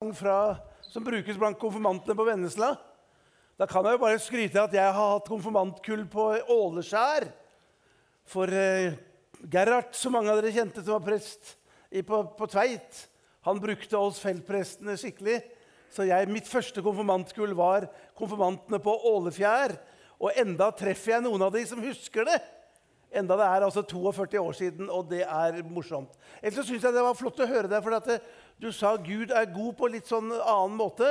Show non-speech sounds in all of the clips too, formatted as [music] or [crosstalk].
fra, som brukes blant konfirmantene på Vennesla. Da kan jeg jo bare skryte av at jeg har hatt konfirmantkull på Åleskjær. For eh, Gerhard, som mange av dere kjente, som var prest i, på, på, Tveit, han brukte oss feltprestene skikkelig. Så jeg, mitt første konfirmantkull var konfirmantene på Ålefjær. Og enda treffer jeg noen av de som husker det. Enda det er altså 42 år siden, og det er morsomt. Ellers så syns jeg det var flott å høre deg, for at det, du sa Gud er god på litt sånn annen måte.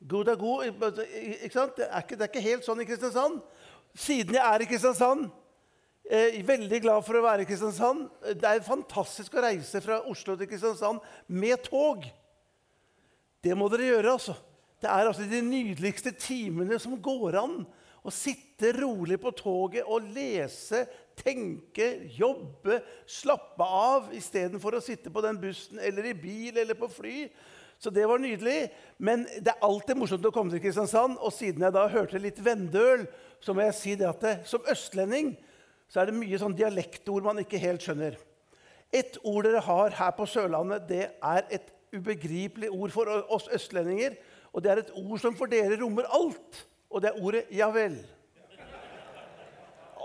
Gud er god ikke sant? Det er ikke, det er ikke helt sånn i Kristiansand. Siden jeg er i Kristiansand eh, Veldig glad for å være i Kristiansand. Det er fantastisk å reise fra Oslo til Kristiansand med tog. Det må dere gjøre, altså. Det er altså de nydeligste timene som går an. Å sitte rolig på toget og lese tenke, jobbe, slappe av istedenfor å sitte på den bussen eller i bil eller på fly. Så det var nydelig. Men det er alltid morsomt å komme til Kristiansand. Og siden jeg da hørte litt Vendøl, så må jeg si det at det, som østlending så er det mye sånn dialektord man ikke helt skjønner. Et ord dere har her på Sørlandet, det er et ubegripelig ord for oss østlendinger. Og det er et ord som for dere rommer alt. Og det er ordet 'ja vel'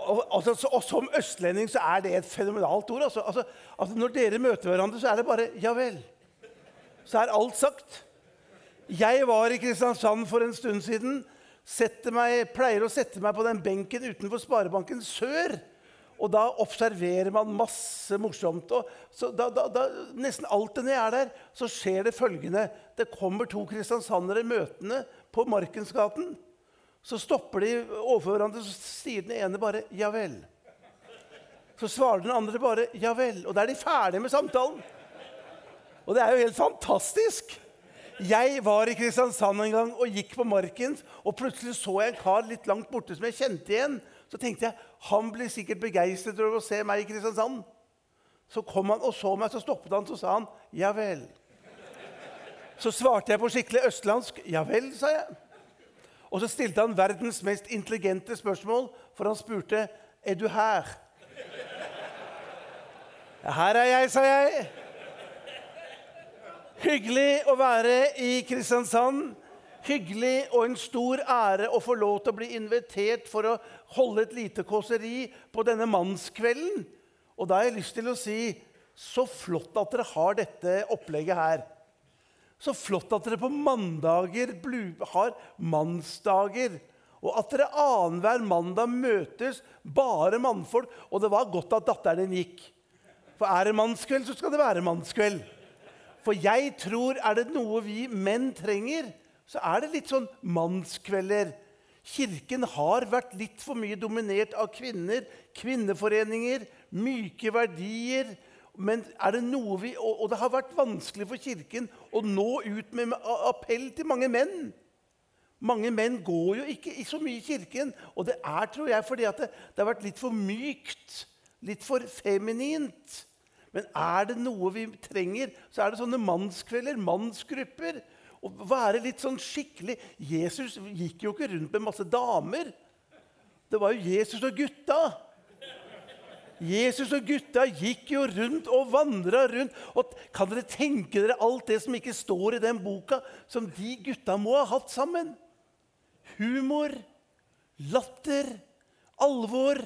og, altså, og, som østlending så er det et fenomenalt ord. Altså, altså, altså, når dere møter hverandre, så er det bare 'ja vel'. Så er alt sagt. Jeg var i Kristiansand for en stund siden. Meg, pleier å sette meg på den benken utenfor Sparebanken Sør. Og da observerer man masse morsomt. Og da, da, da, nesten alltid når jeg er der, så skjer det følgende. Det kommer to kristiansandere møtende på Markensgaten. Så stopper de overfor hverandre, så sier den ene bare 'ja vel'. Så svarer den andre bare 'ja vel'. Og da er de ferdige med samtalen. Og det er jo helt fantastisk. Jeg var i Kristiansand en gang og gikk på Marken, og plutselig så jeg en kar litt langt borte som jeg kjente igjen. Så tenkte jeg han blir sikkert begeistret over å se meg i Kristiansand. Så kom han og så meg, så stoppet han, så sa han 'ja vel'. Så svarte jeg på skikkelig østlandsk 'ja vel', sa jeg. Og så stilte han verdens mest intelligente spørsmål, for han spurte er du her. Her er jeg, sa jeg. Hyggelig å være i Kristiansand. Hyggelig og en stor ære å få lov til å bli invitert for å holde et lite kåseri på denne mannskvelden. Og da har jeg lyst til å si så flott at dere har dette opplegget her. Så flott at dere på mandager har mannsdager. Og at dere annenhver mandag møtes, bare mannfolk. Og det var godt at datteren din gikk. For er det mannskveld, så skal det være mannskveld. For jeg tror er det noe vi menn trenger, så er det litt sånn mannskvelder. Kirken har vært litt for mye dominert av kvinner, kvinneforeninger, myke verdier men er det noe vi, og, og det har vært vanskelig for Kirken å nå ut med appell til mange menn. Mange menn går jo ikke så mye i Kirken. Og det er tror jeg, fordi det, det, har vært litt for mykt, litt for feminint. Men er det noe vi trenger, så er det sånne mannskvelder, mannsgrupper. Å være litt sånn skikkelig Jesus gikk jo ikke rundt med masse damer. Det var jo Jesus og gutta. Jesus og gutta gikk jo rundt og vandra rundt. Og kan dere tenke dere alt det som ikke står i den boka, som de gutta må ha hatt sammen? Humor, latter, alvor.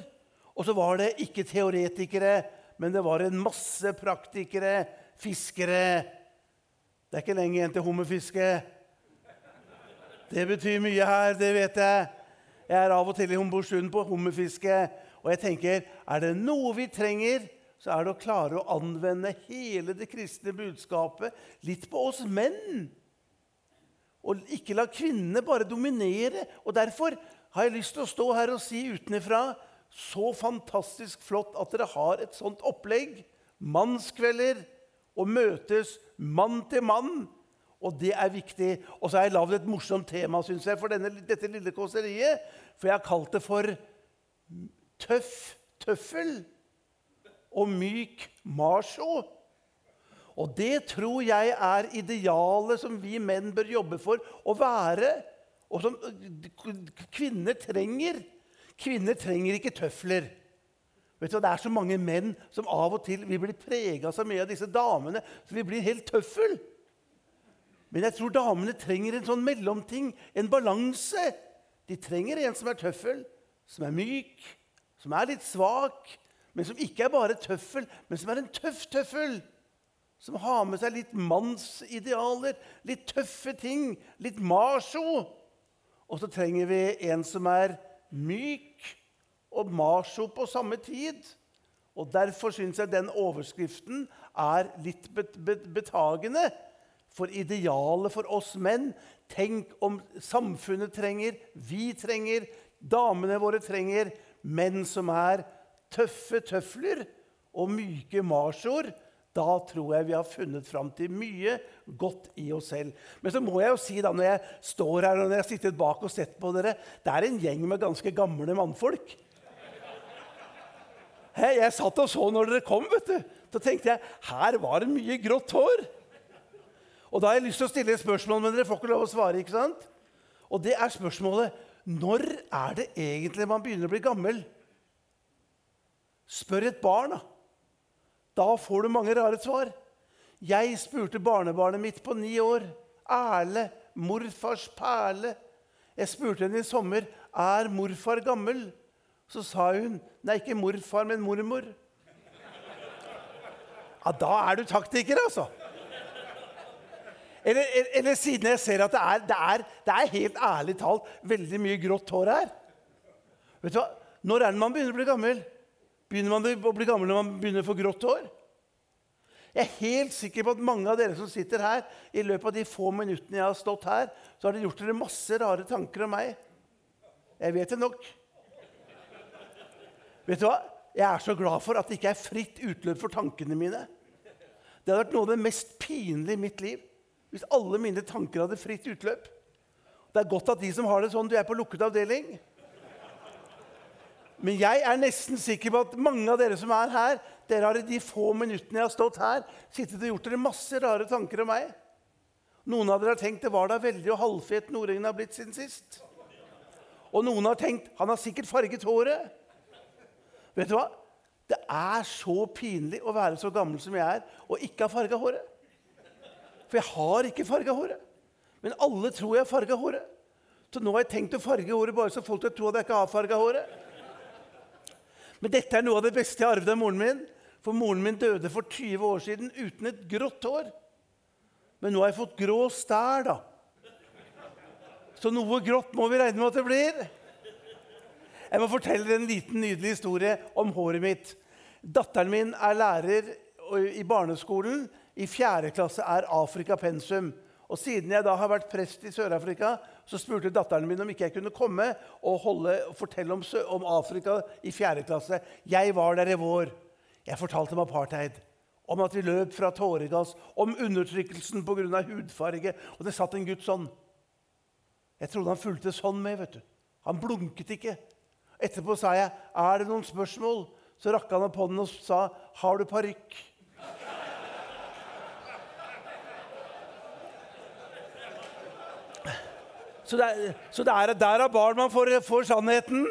Og så var det ikke teoretikere, men det var en masse praktikere, fiskere. Det er ikke lenge igjen til hummerfiske. Det betyr mye her, det vet jeg. Jeg er av og til i Homborsund på hummerfiske. Og jeg tenker, er det noe vi trenger, så er det å klare å anvende hele det kristne budskapet litt på oss menn. Og ikke la kvinnene bare dominere. Og Derfor har jeg lyst til å stå her og si utenfra så fantastisk flott at dere har et sånt opplegg. Mannskvelder og møtes mann til mann. Og det er viktig. Og så har jeg lagd et morsomt tema synes jeg, for denne, dette lille kåseriet. For jeg har kalt det for tøff tøffel og myk macho. Og det tror jeg er idealet som vi menn bør jobbe for å være, og som kvinner trenger. Kvinner trenger ikke tøfler. Vet du, Det er så mange menn som av og til vi blir prega så mye av disse damene så vi blir helt tøffel. Men jeg tror damene trenger en sånn mellomting, en balanse. De trenger en som er tøffel, som er myk, som er litt svak, men som ikke er bare tøffel, men som er en tøff tøffel. Som har med seg litt mannsidealer, litt tøffe ting, litt macho. Og så trenger vi en som er myk og macho på samme tid. Og Derfor syns jeg den overskriften er litt betagende. For idealet for oss menn Tenk om samfunnet trenger, vi trenger, damene våre trenger menn som er tøffe tøfler og myke marsjord, Da tror jeg vi har funnet fram til mye godt i oss selv. Men så må jeg jo si da, når jeg står her og når jeg har sittet bak og sett på dere Det er en gjeng med ganske gamle mannfolk. Hei, Jeg satt og så når dere kom. vet du. Da tenkte jeg her var det mye grått hår. Og da har jeg lyst til å stille et spørsmål, men dere får ikke lov å svare. ikke sant? Og det er spørsmålet når er det egentlig man begynner å bli gammel? Spør et barn, da. Da får du mange rare svar. Jeg spurte barnebarnet mitt på ni år, Erle, morfars perle. Jeg spurte henne i sommer er morfar gammel. Så sa hun nei, ikke morfar, men mormor. Ja, Da er du taktiker, altså. Eller, eller, siden jeg ser at det er, det, er, det er, helt ærlig talt veldig mye grått hår her. Vet du hva? Når er det man begynner å bli gammel? Begynner man å bli gammel når man begynner å få grått hår? Jeg er helt sikker på at mange av dere som sitter her, i løpet av de få minuttene jeg har stått her, så har dere gjort dere masse rare tanker om meg. Jeg vet det nok. Vet du hva? Jeg er så glad for at det ikke er fritt utløp for tankene mine. Det hadde vært noe av det mest pinlige i mitt liv hvis alle mine tanker hadde fritt utløp. Det er godt at de som har det sånn, du er på lukket avdeling. Men jeg er nesten sikker på at mange av dere som er her, dere har i de få minuttene jeg har stått her, sittet og gjort dere masse rare tanker om meg. Noen av dere har tenkt det var da veldig og halvfet Nordengen har blitt siden sist. Og noen har tenkt han har sikkert farget håret. Vet du hva? Det er så pinlig å være så gammel som jeg er og ikke ha farga håret. For jeg har ikke farga håret. Men alle tror jeg har farga håret. Så nå har jeg tenkt å farge håret bare så folk skal tro at jeg ikke har farga håret. Men dette er noe av det beste jeg arvet av moren min. For moren min døde for 20 år siden uten et grått hår. Men nå har jeg fått grå stær, da. Så noe grått må vi regne med at det blir. Jeg må fortelle en liten, nydelig historie om håret mitt. Datteren min er lærer i barneskolen i fjerde klasse er Afrika pensum. Og Siden jeg da har vært prest i Sør-Afrika, så spurte datteren min om ikke jeg kunne komme og holde, fortelle om, om, Afrika i fjerde klasse. Jeg var der i vår. Jeg fortalte om apartheid, om at vi løp fra tåregass, om undertrykkelsen pga. hudfarge. Og det satt en gutt sånn. Jeg trodde han fulgte sånn med. vet du. Han blunket ikke. Etterpå sa jeg, 'Er det noen spørsmål?' Så rakk han opp hånden og sa, 'Har du parykk?' Så det, er, så det er der av barn man får, får, sannheten.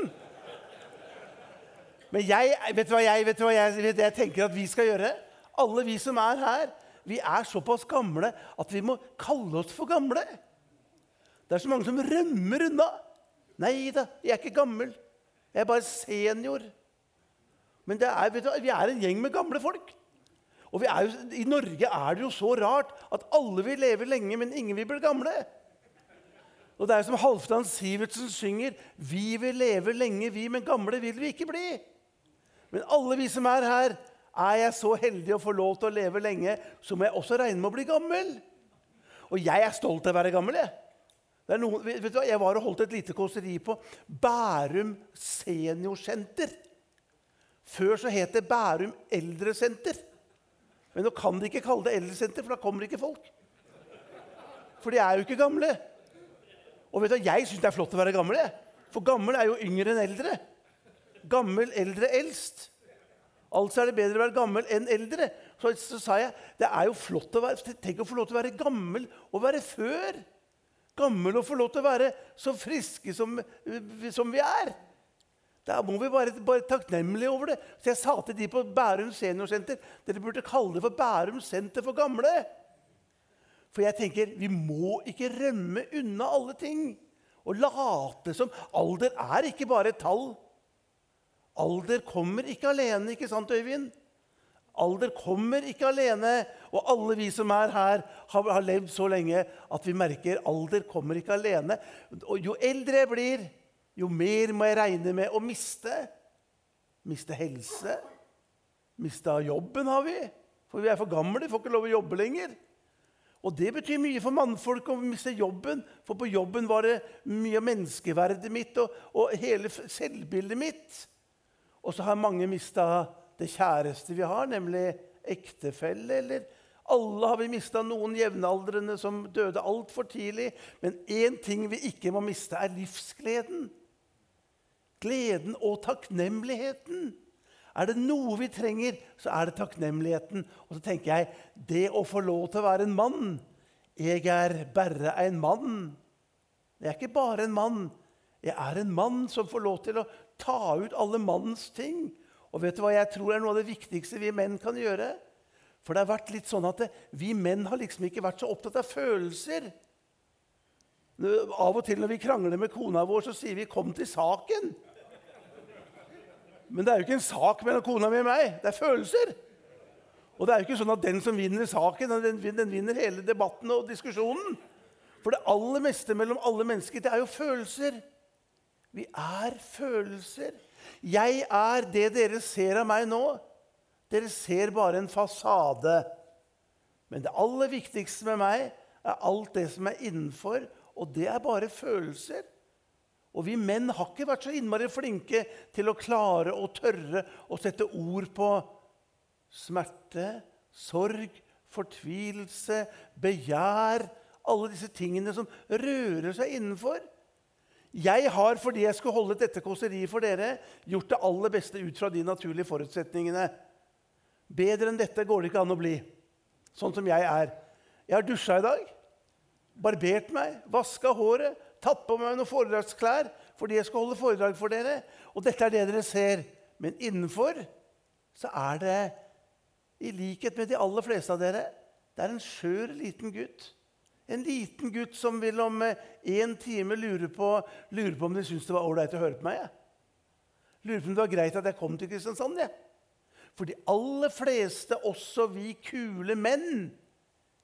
Men jeg, vet du hva, jeg, vet hva jeg, vet jeg tenker at vi skal gjøre? Alle vi som er her, vi er såpass gamle at vi må kalle oss for gamle. Det er så mange som rømmer unna. Nei da, jeg er ikke gammel. Jeg er bare senior. Men er, du, vi er en gjeng med gamle folk. Og jo, I Norge er det jo så rart at alle vil leve lenge, men ingen vil bli gamle. Og det er som Halvdan Sivertsen synger Vi vil leve lenge, vi, men gamle vil vi ikke bli. Men alle vi som er her, er jeg så heldig å få lov til å leve lenge, så må jeg også regne med å bli gammel. Og jeg er stolt av å være gammel. Jeg, noen, vet du hva? jeg var og holdt et lite kåseri på Bærum seniorsenter. Før så het det Bærum eldresenter. Men nå kan de ikke kalle det eldresenter, for da kommer ikke folk. For de er jo ikke gamle. Og vet du, Jeg syns det er flott å være gammel. Jeg. For gammel er jo yngre enn eldre. Gammel, eldre, eldst. Altså er det bedre å være gammel enn eldre. Så, så sa jeg det er jo flott å være, tenk å få lov til å være gammel og være før. Gammel og få lov til å være så friske som, som vi er. Da må vi bare være takknemlige over det. Så jeg sa til de på Bærum seniorsenter dere burde kalle det for Bærum senter for gamle. For jeg tenker vi må ikke rømme unna alle ting og late som Alder er ikke bare et tall. Alder kommer ikke alene, ikke sant, Øyvind? Alder kommer ikke alene. Og alle vi som er her, har, har levd så lenge at vi merker alder kommer ikke alene. Og jo eldre jeg blir, jo mer må jeg regne med å miste. Miste helse. Mista jobben har vi, for vi er for gamle. Får ikke lov å jobbe lenger. Og det betyr mye for mannfolk å miste jobben, for på jobben var det mye av menneskeverdet mitt og, og hele selvbildet mitt. Og så har mange mista det kjæreste vi har, nemlig ektefelle. Eller alle har vi mista noen jevnaldrende som døde altfor tidlig. Men én ting vi ikke må miste, er livsgleden. Gleden og takknemligheten. Er det noe vi trenger, så er det takknemligheten. Og så tenker jeg det å få lov til å være en mann Jeg er bare en mann. Jeg er ikke bare en mann. Jeg er en mann som får lov til å ta ut alle mannens ting. Og vet du hva jeg tror er noe av det viktigste vi menn kan gjøre? For det har vært litt sånn at det, vi menn har liksom ikke vært så opptatt av følelser. Av og til når vi krangler med kona vår, så sier vi 'kom til saken'. Men det er jo ikke en sak mellom kona mi og meg. Det er følelser. Og det er jo ikke sånn at den som vinner saken, den, den vinner hele debatten og diskusjonen. For det aller meste mellom alle mennesker, det er jo følelser. Vi er følelser. Jeg er det dere ser av meg nå. Dere ser bare en fasade. Men det aller viktigste med meg er alt det som er innenfor, og det er bare følelser. Og vi menn har ikke vært så innmari flinke til å klare og tørre å sette ord på smerte, sorg, fortvilelse, begjær Alle disse tingene som rører seg innenfor. Jeg har, fordi jeg skulle holde dette kåseriet for dere, gjort det aller beste ut fra de naturlige forutsetningene. Bedre enn dette går det ikke an å bli, sånn som jeg er. Jeg har dusja i dag, barbert meg, vaska håret, tatt på meg noen foredragsklær fordi jeg skal holde foredrag for dere. Og dette er det dere ser. Men innenfor så er det, i likhet med de aller fleste av dere, det er en skjør liten gutt. En liten gutt som vil om én time lure på, lure på om de syns det var ålreit å høre på meg. Jeg. Lurer på om det var greit at jeg kom til Kristiansand. Jeg. For de aller fleste, også vi kule menn,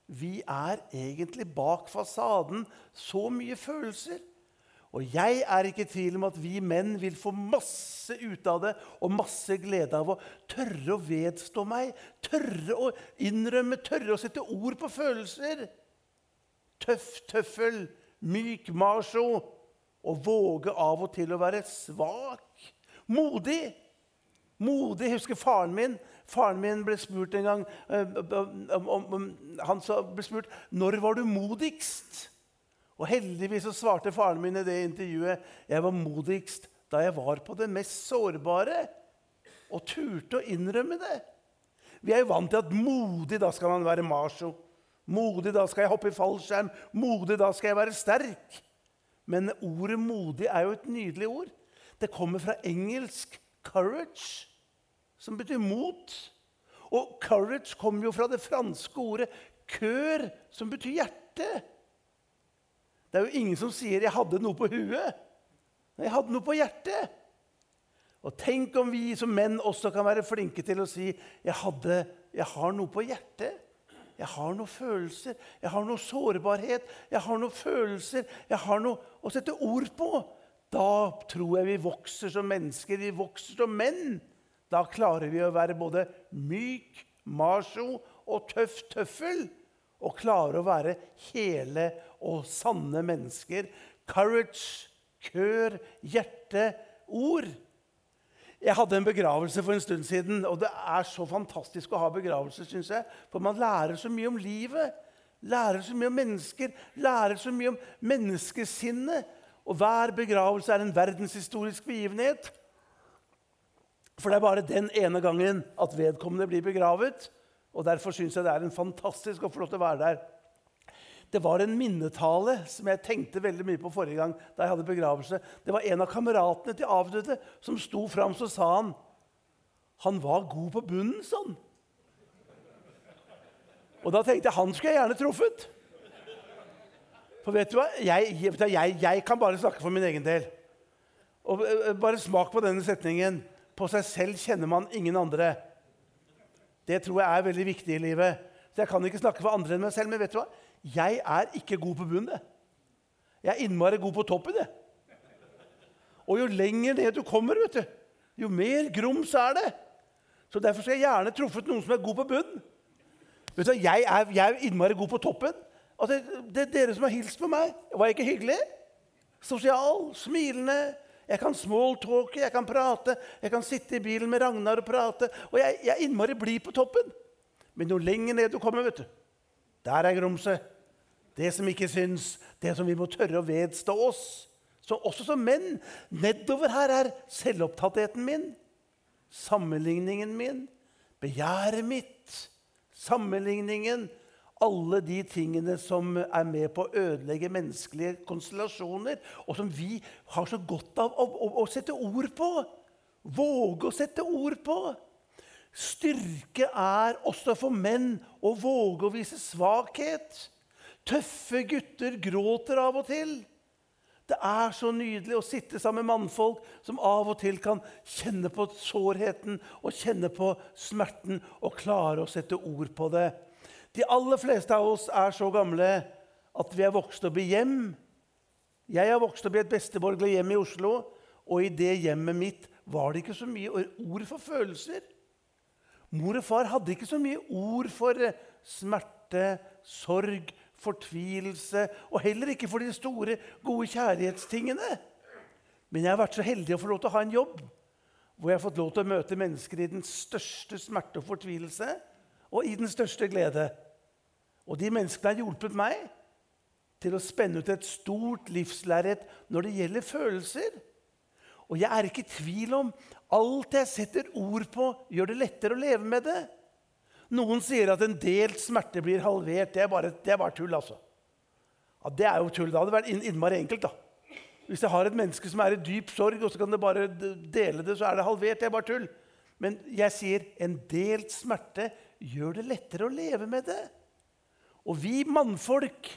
vi er egentlig bak fasaden så mye følelser. Og jeg er ikke i tvil om at vi menn vil få masse ut av det og masse glede av å tørre å vedstå meg, tørre å innrømme, tørre å sette ord på følelser. Tøff tøffel, myk macho og våge av og til å være svak. Modig. Modig. Husker faren min Faren min ble spurt en gang eh, Han ble spurt når var du modigst. Og Heldigvis så svarte faren min i det intervjuet jeg var modigst da jeg var på det mest sårbare. Og turte å innrømme det. Vi er jo vant til at modig, da skal man være macho. Modig, da skal jeg hoppe i fallskjerm. Modig, da skal jeg være sterk. Men ordet 'modig' er jo et nydelig ord. Det kommer fra engelsk 'courage' som betyr mot. Og 'courage' kommer jo fra det franske ordet 'cœur', som betyr hjerte. Det er jo ingen som sier 'jeg hadde noe på huet'. Jeg hadde noe på hjertet. Og tenk om vi som menn også kan være flinke til å si 'jeg, hadde, jeg har noe på hjertet'. Jeg har noen følelser, jeg har noe sårbarhet, jeg har noen følelser. Jeg har noe å sette ord på. Da tror jeg vi vokser som mennesker, vi vokser som menn. Da klarer vi å være både myk, macho og tøff tøffel. Og klare å være hele og sanne mennesker. Courage, kør, hjerte, ord. Jeg hadde en begravelse for en stund siden, og det er så fantastisk å ha begravelse. Synes jeg, For man lærer så mye om livet, lærer så mye om mennesker, lærer så mye om menneskesinnet. Og hver begravelse er en verdenshistorisk begivenhet. For det er bare den ene gangen at vedkommende blir begravet. Og Derfor syns jeg det er en fantastisk å få lov til å være der. Det var en minnetale som jeg tenkte veldig mye på forrige gang. da jeg hadde begravelse. Det var en av kameratene til avdøde som sto fram så sa han han var god på bunnen, sånn. Og da tenkte jeg han skulle jeg gjerne truffet. For vet du hva? Jeg, jeg, jeg, kan bare snakke for min egen del. Og eh, Bare smak på denne setningen. På seg selv kjenner man ingen andre. Det tror jeg er veldig viktig i livet. Så Jeg kan ikke snakke for andre enn meg selv, men vet du hva? jeg er ikke god på bunnen. Jeg er innmari god på toppen. det. Og jo lenger ned du kommer, vet du, jo mer grums er det. Så Derfor skal jeg gjerne truffet noen som er god på bunnen. Vet du, jeg er, jeg er innmari god på toppen. Altså, det er dere som har hilst på meg. Var jeg ikke hyggelig? Sosial, smilende. Jeg kan smalltalke, jeg kan prate. Jeg kan sitte i bilen med Ragnar og prate. Og jeg, jeg er innmari blid på toppen. Men jo lenger ned du kommer, vet du, der er grumset. Det som ikke syns, det som vi må tørre å vedstå oss. Så også som menn. Nedover her er selvopptattheten min, sammenligningen min, begjæret mitt, sammenligningen alle de tingene som er med på å ødelegge menneskelige konstellasjoner, og som vi har så godt av å, å, å sette ord på. Våge å sette ord på. Styrke er også for menn å våge å vise svakhet. Tøffe gutter gråter av og til. Det er så nydelig å sitte sammen med mannfolk som av og til kan kjenne på sårheten og kjenne på smerten og klare å sette ord på det. De aller fleste av oss er så gamle at vi er vokst opp i hjem. Jeg har vokst opp i et besteborgerlig hjem i Oslo, og i det hjemmet mitt var det ikke så mye ord for følelser. Mor og far hadde ikke så mye ord for smerte, sorg, fortvilelse, og heller ikke for de store, gode kjærlighetstingene. Men jeg har vært så heldig å få lov til å ha en jobb hvor jeg har fått lov til å møte mennesker i den største smerte og fortvilelse og i den største glede. Og de menneskene har hjulpet meg til å spenne ut et stort livslerret når det gjelder følelser. Og jeg er ikke i tvil om alt jeg setter ord på, gjør det lettere å leve med det. Noen sier at en delt smerte blir halvert. Det er bare, det er bare tull, altså. Ja, Det er jo tull. Det hadde vært innmari enkelt. da. Hvis jeg har et menneske som er i dyp sorg, og så kan det bare dele det, så er det halvert. Det er bare tull. Men jeg sier en delt smerte gjør det lettere å leve med det. Og vi mannfolk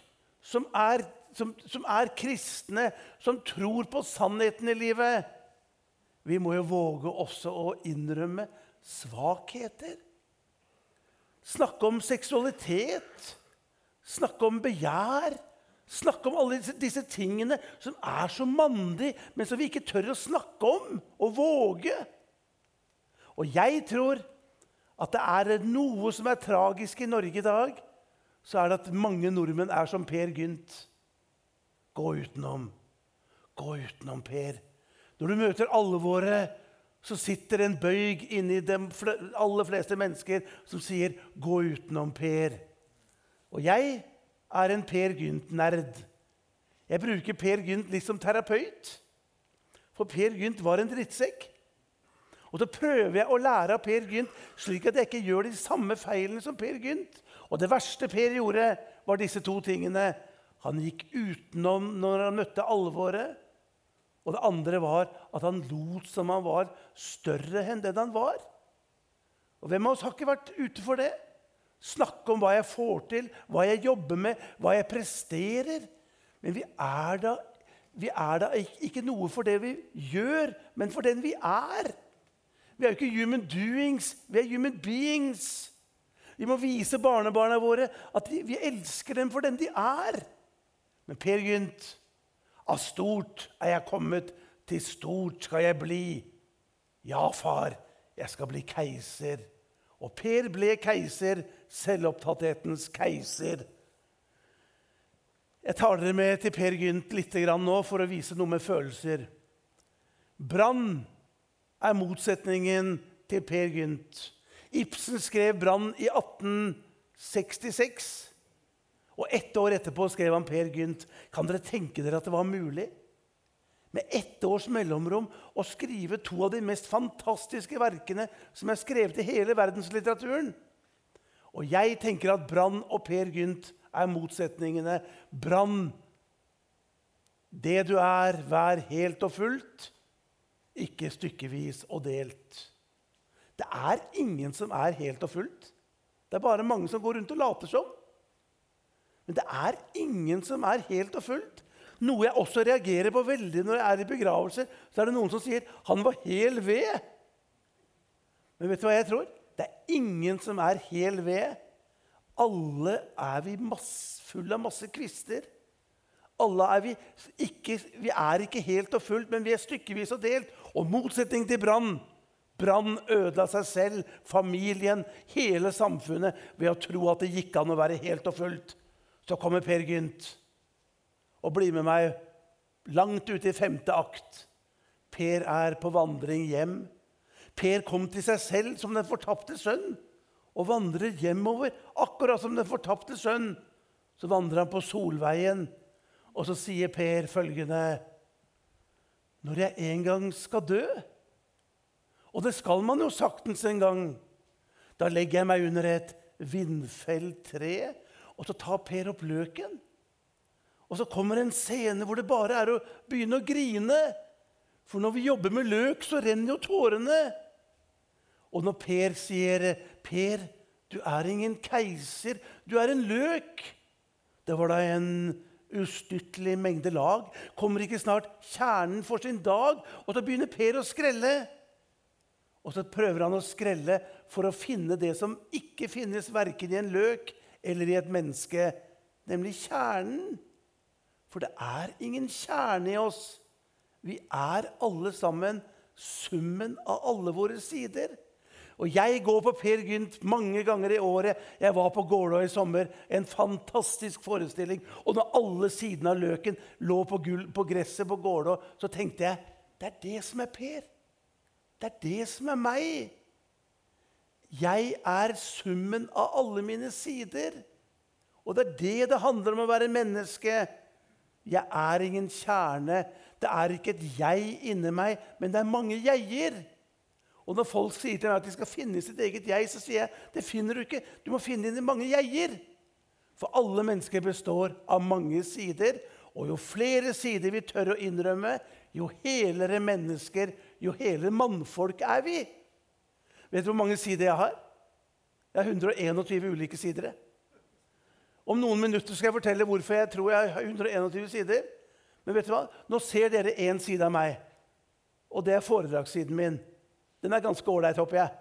som er, som, som er kristne, som tror på sannheten i livet, vi må jo våge også å innrømme svakheter. Snakke om seksualitet, snakke om begjær. Snakke om alle disse, disse tingene som er så mandig, men som vi ikke tør å snakke om og våge. Og jeg tror at det er noe som er tragisk i Norge i dag, så er det at mange nordmenn er som Per Gynt. Gå utenom. Gå utenom, Per. Når du møter alvoret, så sitter en bøyg inni de aller fleste mennesker som sier 'gå utenom, Per'. Og jeg er en Per Gynt-nerd. Jeg bruker Per Gynt litt som terapeut. For Per Gynt var en drittsekk. Og så prøver jeg å lære av Per Gynt, slik at jeg ikke gjør de samme feilene som Per Gynt. Og det verste Per gjorde, var disse to tingene. Han gikk utenom når han møtte alvoret. Og det andre var at han lot som han var større enn den han var. Og Hvem av oss har ikke vært ute for det? Snakke om hva jeg får til, hva jeg jobber med, hva jeg presterer. Men vi er da, vi er da ikke noe for det vi gjør, men for den vi er. Vi er jo ikke human doings, vi er human beings. Vi må vise barnebarna våre at vi, vi elsker dem for den de er. Men Per Gynt, av stort er jeg kommet, til stort skal jeg bli. Ja, far, jeg skal bli keiser. Og Per ble keiser, selvopptatthetens keiser. Jeg tar dere med til Per Gynt litt nå for å vise noe med følelser. Brann er motsetningen til Per Gynt. Ibsen skrev 'Brann' i 1866. Og ett år etterpå skrev han Per Gynt. Kan dere tenke dere at det var mulig? Med ett års mellomrom å skrive to av de mest fantastiske verkene som er skrevet i hele verdenslitteraturen. Og jeg tenker at Brann og Per Gynt er motsetningene. Brann, det du er, vær helt og fullt ikke stykkevis og delt. Det er ingen som er helt og fullt. Det er bare mange som går rundt og later som. Men det er ingen som er helt og fullt. Noe jeg også reagerer på veldig når jeg er i begravelser. Så er det noen som sier 'han var hel ved'. Men vet du hva jeg tror? Det er ingen som er hel ved. Alle er vi masse, fulle av masse kvister. Alle er vi, ikke, vi er ikke helt og fullt, men vi er stykkevis og delt. Og motsetning til brann Brann ødela seg selv, familien, hele samfunnet ved å tro at det gikk an å være helt og fullt. Så kommer Per Gynt og blir med meg langt ute i femte akt. Per er på vandring hjem. Per kom til seg selv som den fortapte sønn og vandrer hjemover, akkurat som den fortapte sønn. Så vandrer han på Solveien, og så sier Per følgende Når jeg en gang skal dø og det skal man jo saktens en gang. Da legger jeg meg under et vindfelt tre, og så tar Per opp løken. Og så kommer en scene hvor det bare er å begynne å grine. For når vi jobber med løk, så renner jo tårene. Og når Per sier, 'Per, du er ingen keiser, du er en løk' Det var da en ustyrtelig mengde lag. Kommer ikke snart kjernen for sin dag? Og da begynner Per å skrelle. Og så prøver han å skrelle for å finne det som ikke finnes verken i en løk eller i et menneske, nemlig kjernen. For det er ingen kjerne i oss. Vi er alle sammen summen av alle våre sider. Og jeg går på Per Gynt mange ganger i året. Jeg var på Gålå i sommer. En fantastisk forestilling. Og når alle sidene av løken lå på, gull, på gresset på Gålå, så tenkte jeg det er det som er Per. Det er det som er meg. Jeg er summen av alle mine sider. Og det er det det handler om å være menneske. Jeg er ingen kjerne. Det er ikke et jeg inni meg, men det er mange jeger. Og når folk sier til meg at de skal finne sitt eget jeg, så sier jeg det finner du ikke. Du må finne dine mange jeger. For alle mennesker består av mange sider. Og jo flere sider vi tør å innrømme, jo helere mennesker, jo hele mannfolk er vi. Vet du hvor mange sider jeg har? Jeg har 121 ulike sider. Om noen minutter skal jeg fortelle hvorfor jeg tror jeg har 121 sider. Men vet du hva? Nå ser dere én side av meg, og det er foredragssiden min. Den er ganske ålreit, håper jeg.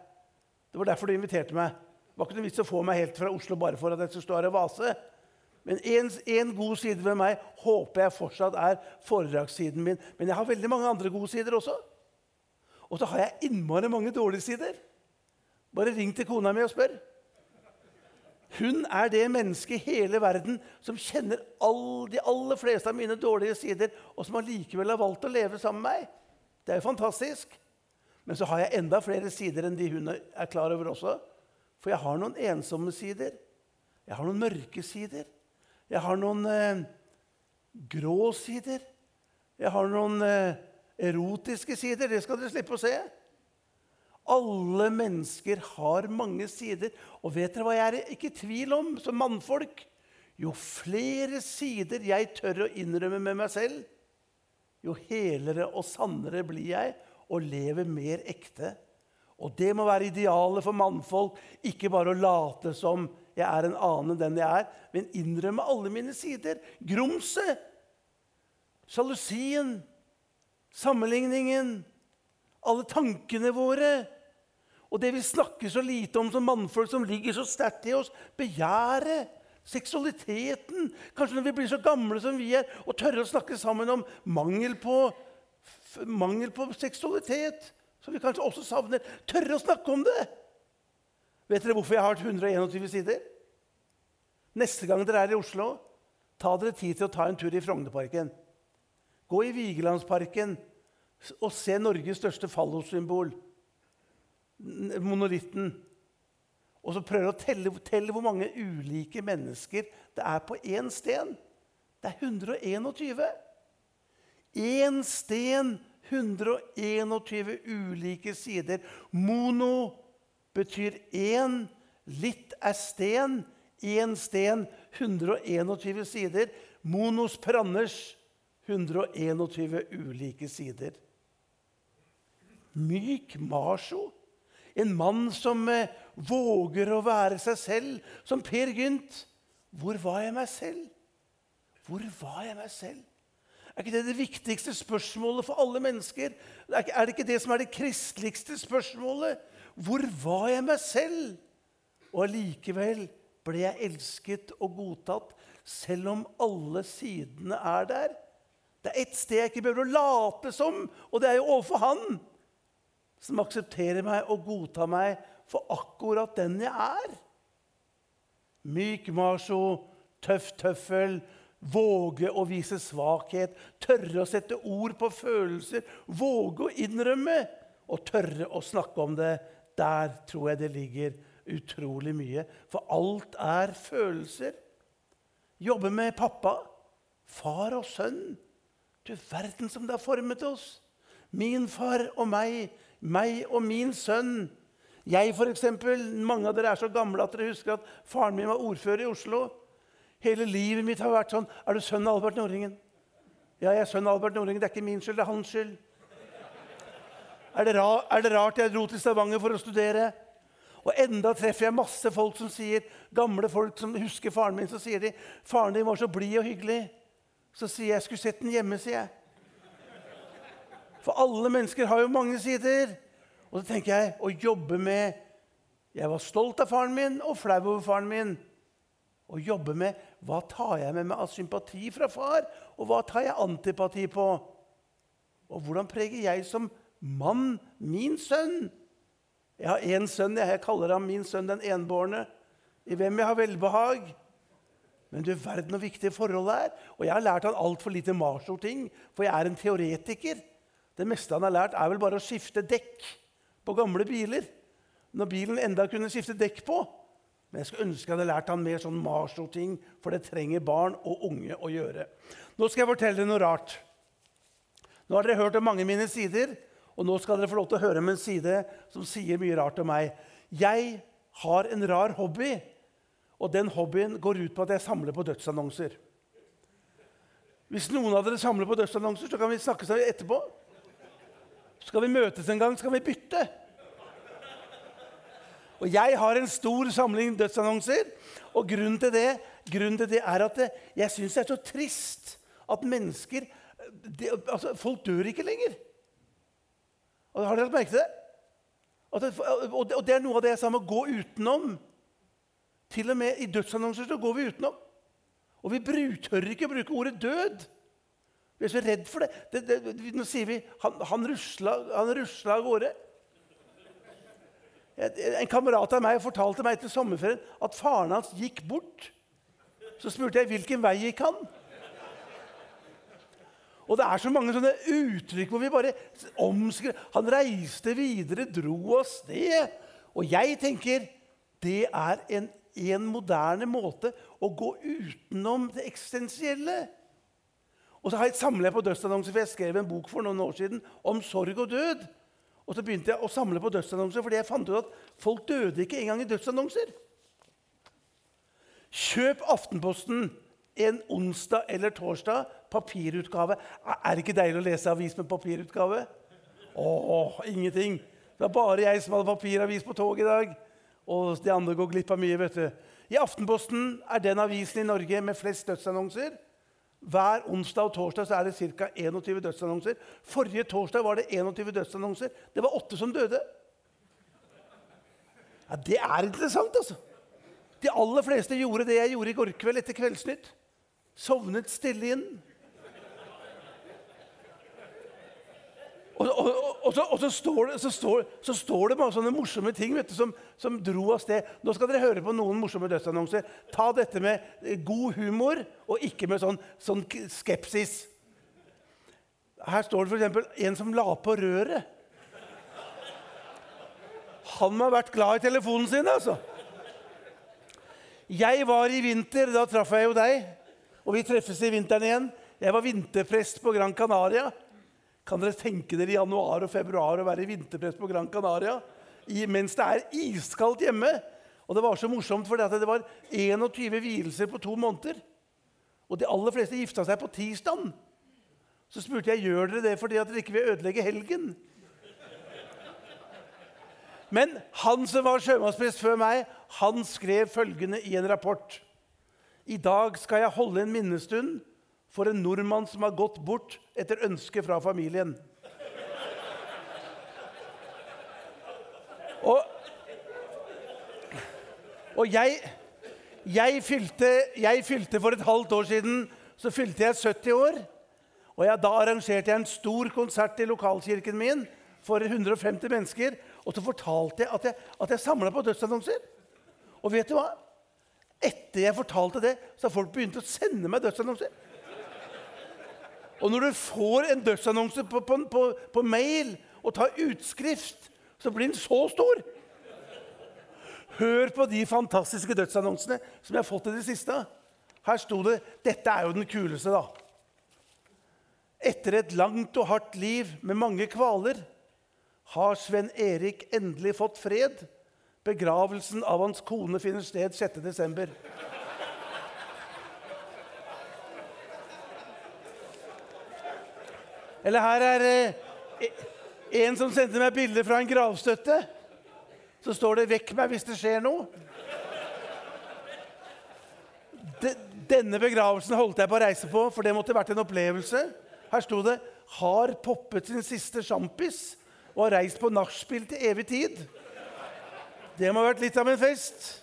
Det var derfor du inviterte meg. Det var ikke noe vits å få meg helt fra Oslo bare for at jeg skulle stå her og vase. Men en, god side ved meg håper jeg fortsatt er foredragssiden min. Men jeg har veldig mange andre gode sider også. Og så har jeg innmari mange dårlige sider. Bare ring til kona mi og spør. Hun er det mennesket i hele verden som kjenner all, de aller fleste av mine dårlige sider, og som allikevel har valgt å leve sammen med meg. Det er jo fantastisk. Men så har jeg enda flere sider enn de hun er klar over også. For jeg har noen ensomme sider. Jeg har noen mørke sider. Jeg har noen eh, grå sider. Jeg har noen eh, erotiske sider. Det skal dere slippe å se. Alle mennesker har mange sider. Og vet dere hva jeg er ikke i tvil om som mannfolk? Jo flere sider jeg tør å innrømme med meg selv, jo helere og sannere blir jeg og lever mer ekte. Og det må være idealet for mannfolk, ikke bare å late som jeg er en annen enn den jeg er, men innrømme alle mine sider. Grumset, sjalusien, sammenligningen, alle tankene våre. Og det vi snakker så lite om som mannfolk, som ligger så sterkt i oss. Begjæret, seksualiteten. Kanskje når vi blir så gamle som vi er, og tørre å snakke sammen om mangel på, mangel på seksualitet, som vi kanskje også savner. Tørre å snakke om det. Vet dere hvorfor jeg har 121 sider? Neste gang dere er i Oslo, ta dere tid til å ta en tur i Frognerparken. Gå i Vigelandsparken og se Norges største fallossymbol, monolitten. Og så prøve å telle, telle, hvor mange ulike mennesker det er på én sten. Det er 121. Én sten, 121 ulike sider. Mono betyr én. Litt er sten. Én sten, 121 sider. Monos pranners, 121 ulike sider. Myk macho, en mann som eh, våger å være seg selv, som Per Gynt. Hvor var jeg meg selv? Hvor var jeg meg selv? Er ikke det det viktigste spørsmålet for alle mennesker? Er det ikke det som er det kristeligste spørsmålet? Hvor var jeg meg selv? Og allikevel ble jeg elsket og godtatt, selv om alle sidene er der. Det er ett sted jeg ikke behøver å late som, og det er jo overfor Han, som aksepterer meg og godtar meg for akkurat den jeg er. Myk macho, tøff tøffel, våge å vise svakhet, tørre å sette ord på følelser, våge å innrømme og tørre å snakke om det. Der tror jeg det ligger utrolig mye. For alt er følelser. Jobbe med pappa, far og sønn. Du verden som det har formet oss. Min far og meg, meg og min sønn. Jeg, for eksempel, Mange av dere er så gamle at dere husker at faren min var ordfører i Oslo. Hele livet mitt har vært sånn Er du sønn av Albert Norringen? Ja, jeg er sønn av Albert Norringen. Det er ikke min skyld, det er hans skyld. Er det, er det rart jeg dro til Stavanger for å studere? Og enda treffer jeg masse folk som sier, gamle folk som husker faren min. Så sier de faren din var så blid og hyggelig. Så sier jeg jeg skulle sett den hjemme, sier jeg. For alle mennesker har jo mange sider. Og så tenker jeg å jobbe med Jeg var stolt av faren min og flau over faren min. Å jobbe med hva tar jeg med meg av sympati fra far, og hva tar jeg antipati på? Og hvordan preger jeg som mann min sønn? Jeg har én sønn. Jeg kaller ham min sønn den enbårne, i hvem jeg har velbehag. Men du verden hvor viktige forholdet er. Og jeg har lært han altfor lite macho-ting, for jeg er en teoretiker. Det meste han har lært, er vel bare å skifte dekk på gamle biler. Når bilen enda kunne skifte dekk på. Men jeg skulle ønske jeg hadde lært han mer sånn macho-ting, for det trenger barn og unge å gjøre. Nå skal jeg fortelle dere noe rart. Nå har dere hørt om mange mine sider. Og nå skal dere få lov til å høre om en side som sier mye rart om meg. Jeg har en rar hobby, og den hobbyen går ut på at jeg samler på dødsannonser. Hvis noen av dere samler på dødsannonser, så kan vi snakke sammen etterpå. Skal vi møtes en gang, skal vi bytte. Og jeg har en stor samling dødsannonser, og grunnen til det, grunnen til det er at jeg syns det er så trist at mennesker det, altså, Folk dør ikke lenger. Og Har dere lagt merke til det? Og det er noe av det jeg sa om å gå utenom. Til og med i dødsannonser så går vi utenom. Og vi tør ikke å bruke ordet 'død'. Vi er så redd for det. det, det nå sier vi han, han, rusla, av gårde. En kamerat av meg fortalte meg til sommerferien at faren hans gikk bort. Så spurte jeg hvilken vei gikk han og det er så mange sånne uttrykk hvor vi bare omskriver Han reiste videre, dro av sted. Og jeg tenker det er en, en moderne måte å gå utenom det eksistensielle. Og så har jeg samlet på dødsannonser, for jeg skrev en bok for noen år siden om sorg og død. Og så begynte jeg å samle på dødsannonser fordi jeg fant ut at folk døde ikke engang i dødsannonser. Kjøp Aftenposten en onsdag eller torsdag papirutgave. Er det ikke deilig å lese avis med papirutgave? Åh, ingenting. Det var bare jeg som hadde papiravis på toget i dag. Og de andre går glipp av mye. vet du. I Aftenposten er den avisen i Norge med flest dødsannonser. Hver onsdag og torsdag så er det ca. 21 dødsannonser. Forrige torsdag var det 21 dødsannonser. Det var åtte som døde. Ja, Det er interessant, altså. De aller fleste gjorde det jeg gjorde i går kveld etter Kveldsnytt. Sovnet stille inn. Og, og, og, så, og så, står det, så, står, så, står det, bare sånne morsomme ting du, som, som, dro av sted. Nå skal dere høre på noen morsomme dødsannonser. Ta dette med eh, god humor og ikke med sånn, sånn skepsis. Her står det f.eks. en som la på røret. Han må ha vært glad i telefonen sin, altså. Jeg var i vinter, da traff jeg jo deg, og vi treffes i vinteren igjen. Jeg var vinterprest på Gran Canaria. Kan dere tenke dere i januar og februar å være i vinterpress på Gran Canaria i, mens det er iskaldt hjemme? Og det var så morsomt, for det var 21 vielser på to måneder. Og de aller fleste gifta seg på tirsdag. Så spurte jeg gjør dere det fordi at dere ikke vil ødelegge helgen. Men han som var sjømannsprest før meg, han skrev følgende i en rapport. I dag skal jeg holde en minnestund for en nordmann som har gått bort etter ønske fra familien. Og, og jeg, jeg, fylte, jeg fylte For et halvt år siden så fylte jeg 70 år. Og jeg, Da arrangerte jeg en stor konsert i lokalkirken min for 150 mennesker. Og så fortalte jeg at jeg, at jeg samla på dødsannonser. Og vet du hva? Etter jeg fortalte det, så har folk begynt å sende meg dødsannonser. Og når du får en dødsannonse på, på, på, på mail og tar utskrift, så blir den så stor. Hør på de fantastiske dødsannonsene som jeg har fått i det siste. Her sto det Dette er jo den kuleste, da. Etter et langt og hardt liv med mange kvaler har Sven Erik endelig fått fred. Begravelsen av hans kone finner sted 6.12. Eller her er eh, en som sendte meg bilde fra en gravstøtte. Så står det 'Vekk meg hvis det skjer noe'. De, denne begravelsen holdt jeg på å reise på, for det måtte vært en opplevelse. Her sto det 'Har poppet sin siste sjampis og har reist på nachspiel til evig tid'. Det må ha vært litt av en fest.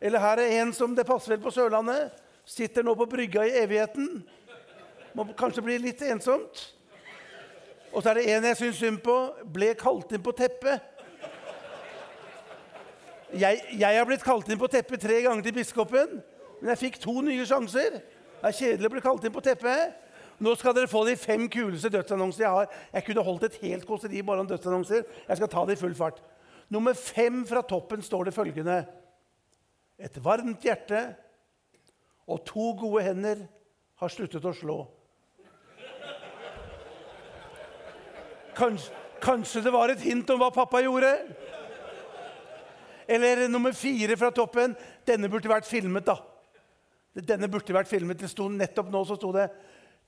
Eller her er en som det passer vel på Sørlandet. Sitter nå på brygga i evigheten. Må kanskje bli litt ensomt. Og så er det en jeg syns synd på. Ble kalt inn på teppet. Jeg, har blitt kalt inn på teppet tre ganger til biskopen, men jeg fikk to nye sjanser. Det er kjedelig å bli kalt inn på teppet. Nå skal dere få de fem kuleste dødsannonsene jeg har. Jeg kunne holdt et helt kåseri bare om dødsannonser. Jeg skal ta det i full fart. Nummer fem fra toppen står det følgende Et varmt hjerte og to gode hender har sluttet å slå. Kanskje, kanskje, det var et hint om hva pappa gjorde? Eller nummer fire fra toppen. Denne burde vært filmet, da. Denne burde vært filmet. Det sto Nettopp nå så sto det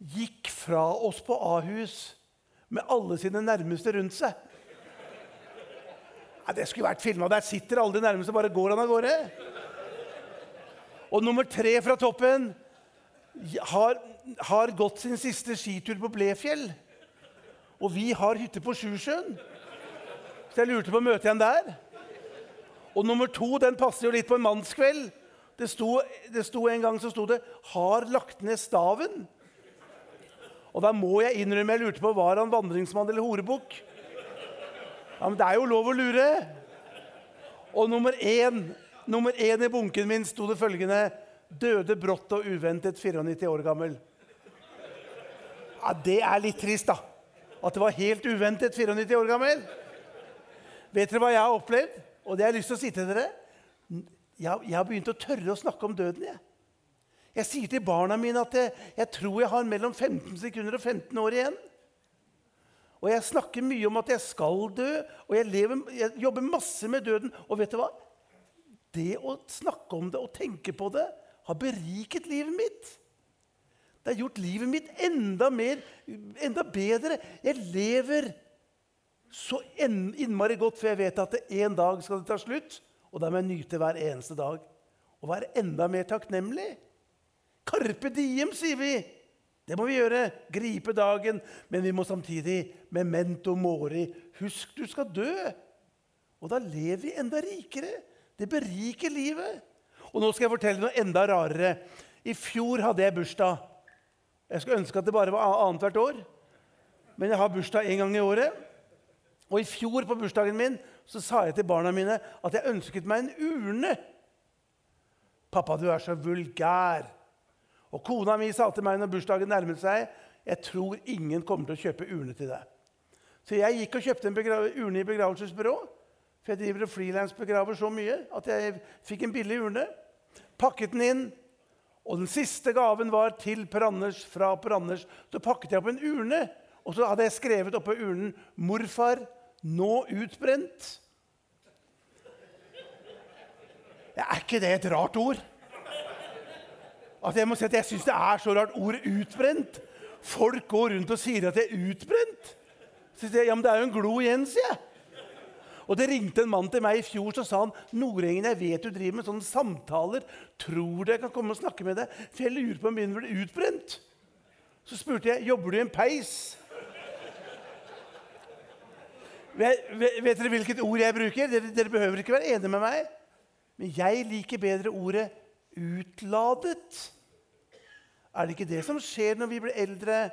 'Gikk fra oss på Ahus med alle sine nærmeste rundt seg'. Nei, det skulle vært filma. Der sitter alle de nærmeste, bare går han av gårde. Og nummer tre fra toppen har, har gått sin siste skitur på Blefjell. Og vi har hytte på Sjusjøen. Så jeg lurte på å møte igjen der. Og nummer to den passer jo litt på en mannskveld. Det sto, det sto En gang så sto det 'Har lagt ned staven'. Og da må jeg innrømme jeg lurte på var han vandringsmann eller horebukk. Ja, men det er jo lov å lure. Og nummer én, nummer én i bunken min sto det følgende 'Døde brått og uventet 94 år gammel'. Ja, Det er litt trist, da at det var helt uventet 94 år gammel. Vet dere hva jeg har opplevd? Og det har jeg lyst til å si til dere. Jeg, jeg har begynt å tørre å snakke om døden. Jeg, jeg sier til barna mine at jeg, jeg, tror jeg har mellom 15 sekunder og 15 år igjen. Og jeg snakker mye om at jeg skal dø, og jeg, lever, jeg jobber masse med døden. Og vet du hva? Det å snakke om det og tenke på det har beriket livet mitt. Det har gjort livet mitt enda, mer, enda bedre. Jeg lever så innmari godt, for jeg vet at en dag skal det ta slutt. Og da må jeg nyte hver eneste dag og være enda mer takknemlig. Carpe diem, sier vi. Det må vi gjøre. Gripe dagen. Men vi må samtidig memento mori. Husk, du skal dø. Og da lever vi enda rikere. Det beriker livet. Og nå skal jeg fortelle noe enda rarere. I fjor hadde jeg bursdag. Jeg skulle ønske at det bare var annethvert år. Men jeg har bursdag én gang i året. Og i fjor på bursdagen min så sa jeg til barna mine at jeg ønsket meg en urne. 'Pappa, du er så vulgær.' Og kona mi sa til meg når bursdagen nærmet seg, 'Jeg tror ingen kommer til å kjøpe urne til deg.' Så jeg gikk og kjøpte en urne i begravelsesbyrå. For jeg driver og frilansbegraver så mye at jeg fikk en billig urne. Pakket den inn, og den siste gaven var til Per Anders fra Per Anders. Så pakket jeg opp en urne, og så hadde jeg skrevet oppå urnen 'Morfar, nå utbrent'. Ja, er ikke det et rart ord? At jeg må si at jeg syns det er så rart ordet 'utbrent'. Folk går rundt og sier at jeg er utbrent. Så jeg, ja, men det er jo en glo igjen, sier jeg. Og det ringte en mann til meg i fjor så sa han, Nordengen, jeg vet du driver med sånne samtaler. Tror du jeg kan komme og snakke med deg? For jeg lurer på om min blir utbrent. Så spurte jeg jobber du i en peis. Vet, vet dere hvilket ord jeg bruker? Dere, dere behøver ikke være enige med meg. Men jeg liker bedre ordet 'utladet'. Er det ikke det som skjer når vi blir eldre?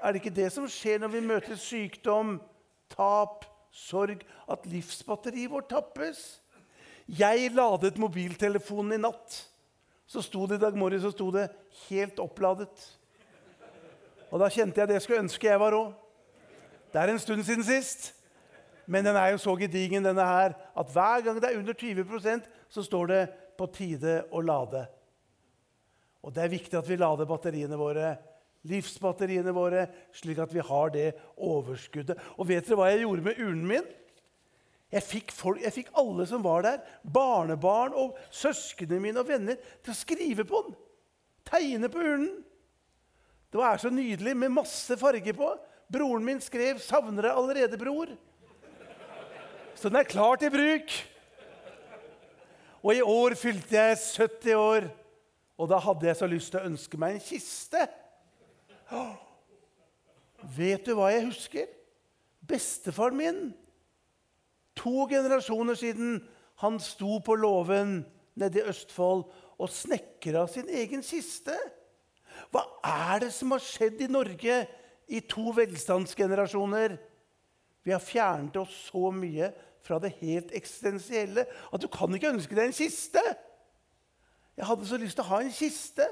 Er det ikke det som skjer når vi møter sykdom, tap, sorg, at livsbatteriet vårt tappes? Jeg ladet mobiltelefonen i natt. Så sto det i dag morges så sto det 'helt oppladet'. Og da kjente jeg det jeg skulle ønske jeg var òg. Det er en stund siden sist. Men den er jo så gedigen, denne her, at hver gang det er under 20% så står det 'på tide å lade'. Og det er viktig at vi lader batteriene våre livsbatteriene våre, slik at vi har det overskuddet. Og vet dere hva jeg gjorde med urnen min? Jeg fikk, folk, jeg fikk alle som var der, barnebarn og søsknene mine og venner, til å skrive på den. Tegne på urnen. Det var så nydelig med masse farge på. Broren min skrev 'Savner deg allerede, bror'. Så den er klar til bruk. Og i år fylte jeg 70 år, og da hadde jeg så lyst til å ønske meg en kiste. [gasps] Vet du hva jeg husker? Bestefaren min. To generasjoner siden han sto på låven nede i Østfold og snekra sin egen kiste. Hva er det som har skjedd i Norge i to velstandsgenerasjoner? Vi har fjernet oss så mye fra det helt eksistensielle at du kan ikke ønske deg en kiste. Jeg hadde så lyst til å ha en kiste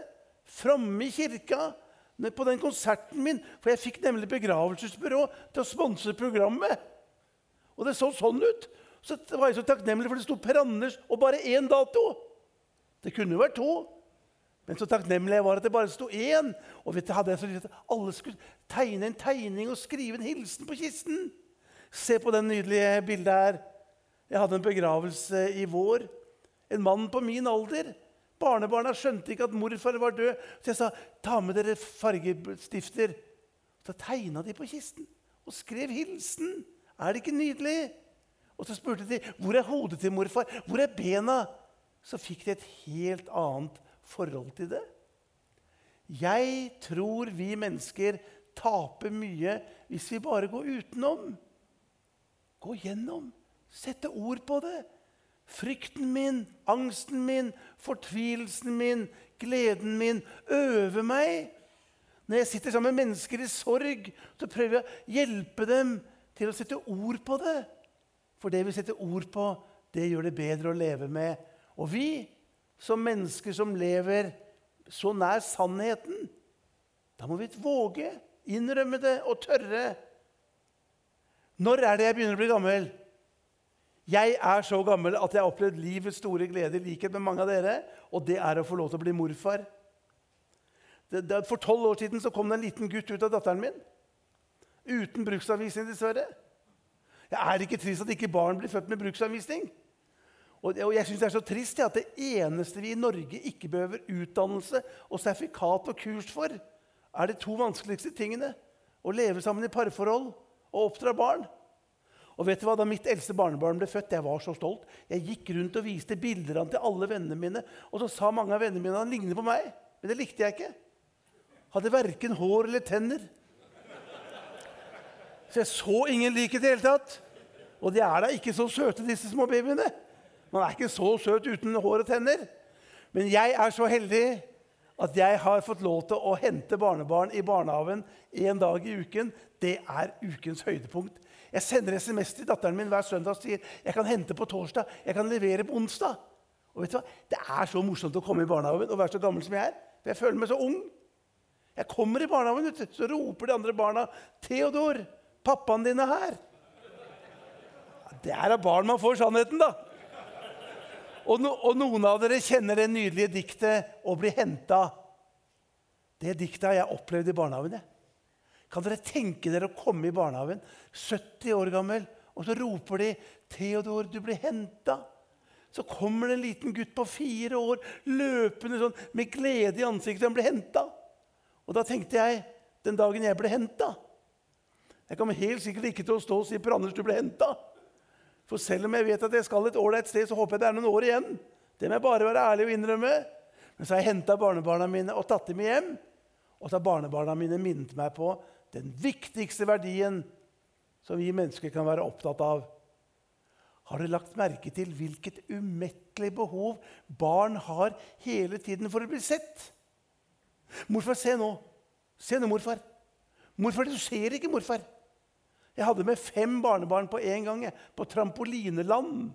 framme i kirka på den konserten min, for jeg fikk nemlig begravelsesbyrå til å sponse programmet. Og det så sånn ut. Så var jeg så takknemlig, for det sto Per Anders og bare én dato. Det kunne jo vært to. Men så takknemlig jeg var at det bare sto én. Og vet du, hadde jeg så lyst at alle skulle tegne en tegning og skrive en hilsen på kisten. Se på den nydelige bildet her. Jeg hadde en begravelse i vår. En mann på min alder Barnebarna skjønte ikke at morfar var død, så jeg sa ta med dere fargestifter. Så tegna de på kisten og skrev hilsen. Er det ikke nydelig? Og så spurte de hvor er hodet til morfar, hvor er bena? Så fikk de et helt annet forhold til det. Jeg tror vi mennesker taper mye hvis vi bare går utenom. Gå gjennom. Sette ord på det. Frykten min, angsten min, fortvilelsen min, gleden min øver meg. Når jeg sitter sammen med mennesker i sorg, så prøver jeg å hjelpe dem til å sette ord på det. For det vi setter ord på, det gjør det bedre å leve med. Og vi, som mennesker som lever så nær sannheten, da må vi våge, innrømme det og tørre. Når er det jeg begynner å bli gammel? Jeg er så gammel at jeg har opplevd livets store glede i likhet med mange av dere. Og det er å få lov til å bli morfar. For tolv år siden så kom det en liten gutt ut av datteren min. Uten bruksanvisning, dessverre. Jeg er ikke trist at ikke barn blir født med bruksanvisning. Og, jeg synes Det er så trist at det eneste vi i Norge ikke behøver utdannelse og sertifikat og kurs for, er de to vanskeligste tingene. Å leve sammen i parforhold og oppdra barn. Og vet du hva? Da mitt eldste barnebarn ble født, jeg var så stolt. Jeg gikk rundt og viste bilder av til alle vennene mine. Og så sa mange av vennene mine at han ligner på meg. Men det likte jeg ikke. Hadde verken hår eller tenner. Så jeg så ingen lik i det hele tatt. Og de er da ikke så søte, disse små babyene. Man er ikke så søt uten hår og tenner. Men jeg er så heldig at jeg har fått lov til å hente barnebarn i barnehagen en dag i uken. Det er ukens høydepunkt. Jeg sender SMS til datteren min hver søndag og sier jeg kan hente på torsdag, jeg kan levere på onsdag. Og vet du hva? Det er så morsomt å komme i barnehagen og være så gammel som jeg er. For jeg føler meg så ung. Jeg kommer i barnehagen, så roper de andre barna 'Theodor, pappaen din er her.' Det er av barn man får sannheten, da. Og, no, og noen av dere kjenner det nydelige diktet 'Å bli henta'. Det diktet har jeg opplevd i barnehagen. Jeg. Kan dere tenke dere å komme i barnehagen, 70 år gammel, og så roper de 'Theodor, du blir henta'. Så kommer det en liten gutt på fire år løpende sånn, med glede i ansiktet. Han blir henta. Og da tenkte jeg den dagen jeg ble henta Jeg kommer helt sikkert ikke til å stå og si 'Per Anders, du ble henta'. For selv om jeg vet at jeg skal et ålreit sted, så håper jeg det er noen år igjen. Det må jeg bare være ærlig og innrømme. Men så har jeg henta barnebarna mine og tatt dem hjem. Og så har barnebarna mine minnet meg på den viktigste verdien som vi mennesker kan være opptatt av. Har dere lagt merke til hvilket umettelig behov barn har hele tiden for å bli sett? Morfar, se nå. Se nå, morfar. Morfar, du ser ikke, morfar. Jeg hadde med fem barnebarn på en gang på trampolineland.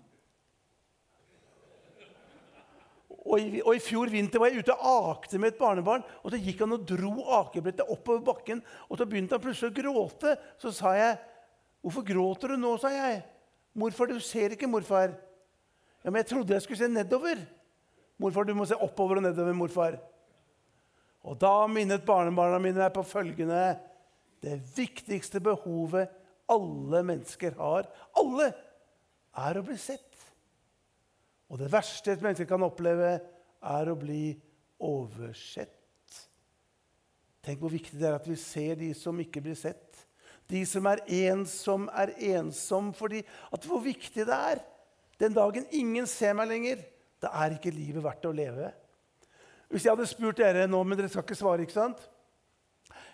Og i, og i, fjor vinter var jeg ute og akte med et barnebarn. og Så gikk han og dro akebrettet oppover bakken, og så begynte han plutselig å gråte. Så sa jeg, 'Hvorfor gråter du nå?' sa jeg. 'Morfar, du ser ikke, morfar.' 'Ja, men jeg trodde jeg skulle se nedover.' 'Morfar, du må se oppover og nedover, morfar.' Og da minnet barnebarna mine meg på følgende Det viktigste behovet alle mennesker har, alle, er å bli sett. Og det verste et menneske kan oppleve, er å bli oversett. Tenk hvor viktig det er at vi ser de som ikke blir sett. De som er ensom, er ensom fordi at hvor viktig det er. Den dagen ingen ser meg lenger, da er ikke livet verdt å leve. Hvis jeg hadde spurt dere nå, men dere skal ikke svare, ikke sant?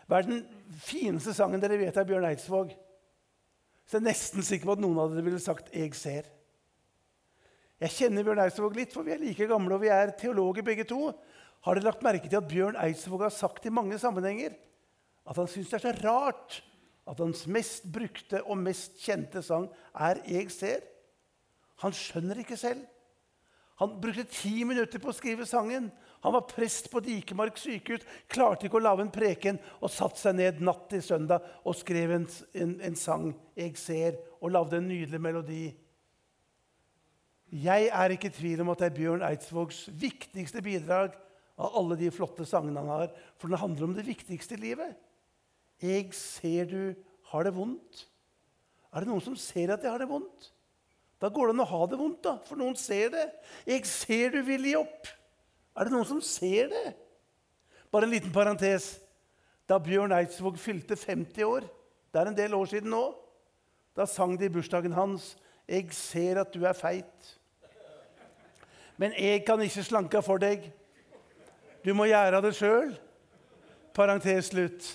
Hva er den fineste sangen dere vet av Bjørn Eidsvåg? Så jeg er nesten sikker på at noen av dere ville sagt 'Jeg ser'. Jeg kjenner Bjørn Eidsvåg litt, for vi er like gamle og vi er teologer begge to. Har dere lagt merke til at Bjørn Eidsvåg har sagt i mange sammenhenger at han syns det er så rart at hans mest brukte og mest kjente sang er 'Jeg ser'? Han skjønner ikke selv. Han brukte ti minutter på å skrive sangen. Han var prest på Dikemark sykehus, klarte ikke å lage en preken og satte seg ned natt til søndag og skrev en, en, en sang, 'Jeg ser', og lagde en nydelig melodi. Jeg er ikke i tvil om at det er Bjørn Eidsvågs viktigste bidrag av alle de flotte sangene han har, for den handler om det viktigste i livet. 'Jeg ser du har det vondt'. Er det noen som ser at jeg har det vondt? Da går det an å ha det vondt, da, for noen ser det. 'Jeg ser du vil gi opp'. Er det noen som ser det? Bare en liten parentes. Da Bjørn Eidsvåg fylte 50 år, det er en del år siden nå, da sang de i bursdagen hans 'Jeg ser at du er feit'. Men jeg kan ikke slanke for deg. Du må gjøre det sjøl. Parentes slutt.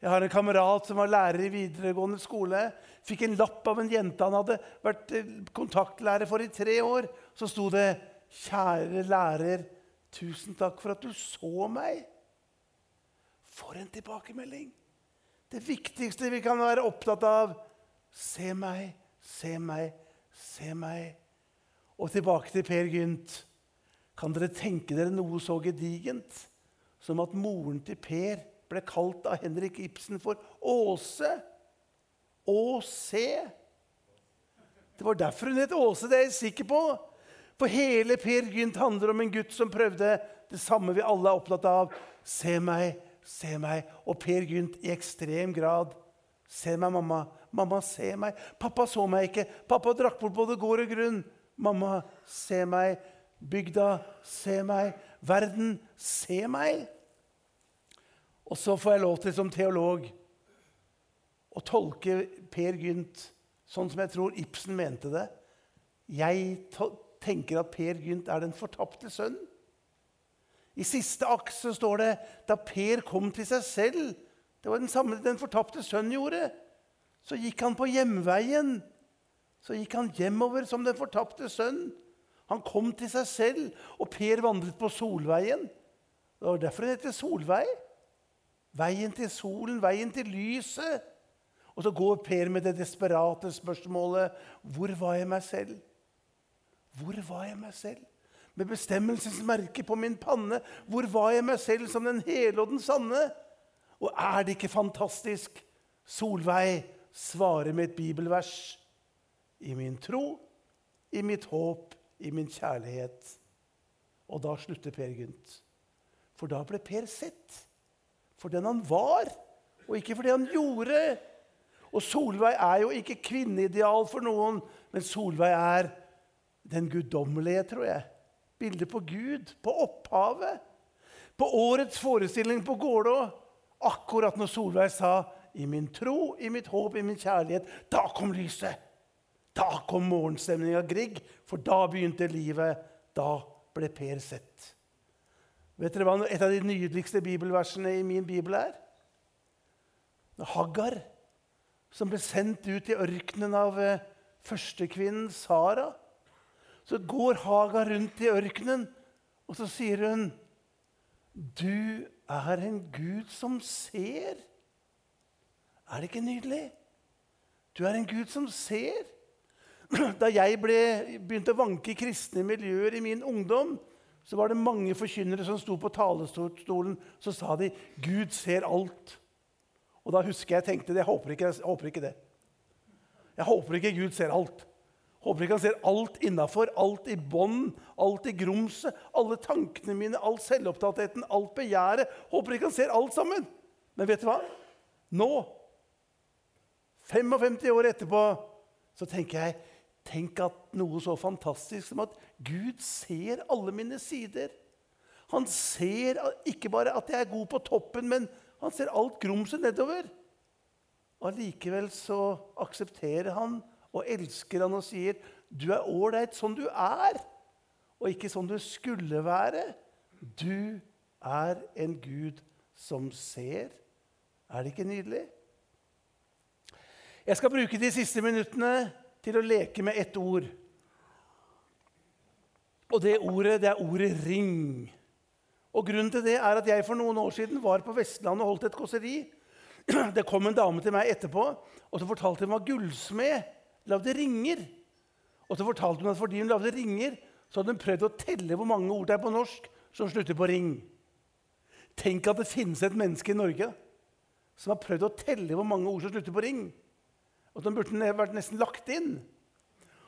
Jeg har en kamerat som var lærer i videregående skole. Fikk en lapp av en jente han hadde vært eh, kontaktlærer for i tre år. Så sto det 'Kjære lærer, Tusen takk for at du så meg. For en tilbakemelding. Det viktigste vi kan være opptatt av. Se meg, se meg, se meg. Og tilbake til Per Gynt. Kan dere tenke dere noe så gedigent som at moren til Per ble kalt av Henrik Ibsen for Åse? Åse. Det var derfor hun het Åse, det er jeg sikker på. For hele Per Gynt handler om en gutt som prøvde det samme vi alle er opptatt av. Se meg, se meg. Og Per Gynt i ekstrem grad. Se meg, mamma. Mamma, se meg. Pappa så meg ikke. Pappa drakk bort både gård og grunn. Mamma, se meg. Bygda, se meg. Verden, se meg. Og så får jeg lov til som teolog å tolke Per Gynt sånn som jeg tror Ibsen mente det. Jeg tenker at Per Gynt er den fortapte sønn. I siste akt står det da Per kom til seg selv Det var den samme den fortapte sønn gjorde. Så gikk han på hjemveien. Så gikk han hjemover som den fortapte sønn. Han kom til seg selv, og Per vandret på Solveien. Det var derfor han heter Solvei. Veien til solen, veien til lyset. Og så går Per med det desperate spørsmålet Hvor var jeg meg selv? Hvor var jeg meg selv? Med bestemmelsens merke på min panne. Hvor var jeg meg selv som den hele og den sanne? Og er det ikke fantastisk? Solveig svarer med et bibelvers. I min tro, i mitt håp, i min kjærlighet. Og da slutter Per Gynt. For da ble Per sett for den han var, og ikke for det han gjorde. Og Solveig er jo ikke kvinneideal for noen, men Solveig er den guddommelige, tror jeg. Bildet på Gud, på opphavet. På årets forestilling på Gålå, akkurat når Solveig sa 'I min tro, i mitt håp, i min kjærlighet', da kom lyset. Da kom morgenstemninga Grieg, for da begynte livet. Da ble Per sett. Vet dere hva et av de nydeligste bibelversene i min bibel er? Haggar, som ble sendt ut i ørkenen av eh, førstekvinnen Sara. Så går Hagar rundt i ørkenen, og så sier hun, 'Du er en Gud som ser.' Er det ikke nydelig? Du er en Gud som ser. [clears throat] Da jeg ble, begynte å vanke i kristne miljøer i min ungdom, så var det mange forkynnere som sto på talerstolen så sa de, 'Gud ser alt'. Og da husker jeg tenkte det. Jeg håper ikke, jeg håper ikke det. Jeg håper ikke Gud ser alt. Jeg håper ikke han ser alt innafor, alt i bånd, alt i grumset, alle tankene mine, all selvopptattheten, alt begjæret. Håper ikke han ser alt sammen. Men vet du hva? Nå, 55 år etterpå, så tenker jeg Tenk at noe så fantastisk som at Gud ser alle mine sider. Han ser ikke bare at jeg er god på toppen, men han ser alt grumset nedover. Allikevel så aksepterer han og elsker han og sier, 'Du er ålreit sånn du er, og ikke sånn du skulle være.' Du er en Gud som ser. Er det ikke nydelig? Jeg skal bruke de siste minuttene til å leke med ett ord. Og det ordet, det er ordet 'ring'. Og Grunnen til det er at jeg for noen år siden var på Vestlandet og holdt et kåseri. [clears throat] Det kom en dame til meg etterpå og så fortalte hun var gullsmed. Lagde ringer. Og så fortalte hun at fordi hun lagde ringer, så hadde hun prøvd å telle hvor mange ord det er på norsk som slutter på ring. Tenk at det finnes et menneske i Norge som har prøvd å telle hvor mange ord som slutter på ring. Og den burde vært nesten lagt inn.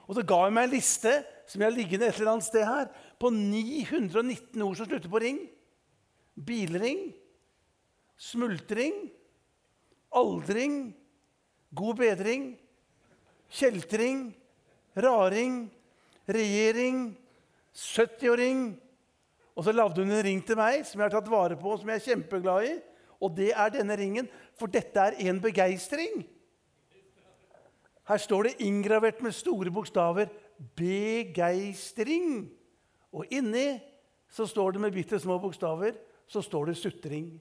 Og så ga hun meg en liste som jeg har liggende et eller annet sted her, på 919 ord som slutter på ring bilring, smultring, aldring, god bedring, kjeltring, raring, regjering, 70-åring. Og så lagde hun en ring til meg som jeg har tatt vare på, og som jeg er kjempeglad i. Og det er denne ringen, for dette er en begeistring. Her står det inngravert med store bokstaver 'begeistring'. Og inni så står det med bitte små bokstaver så står det sutring.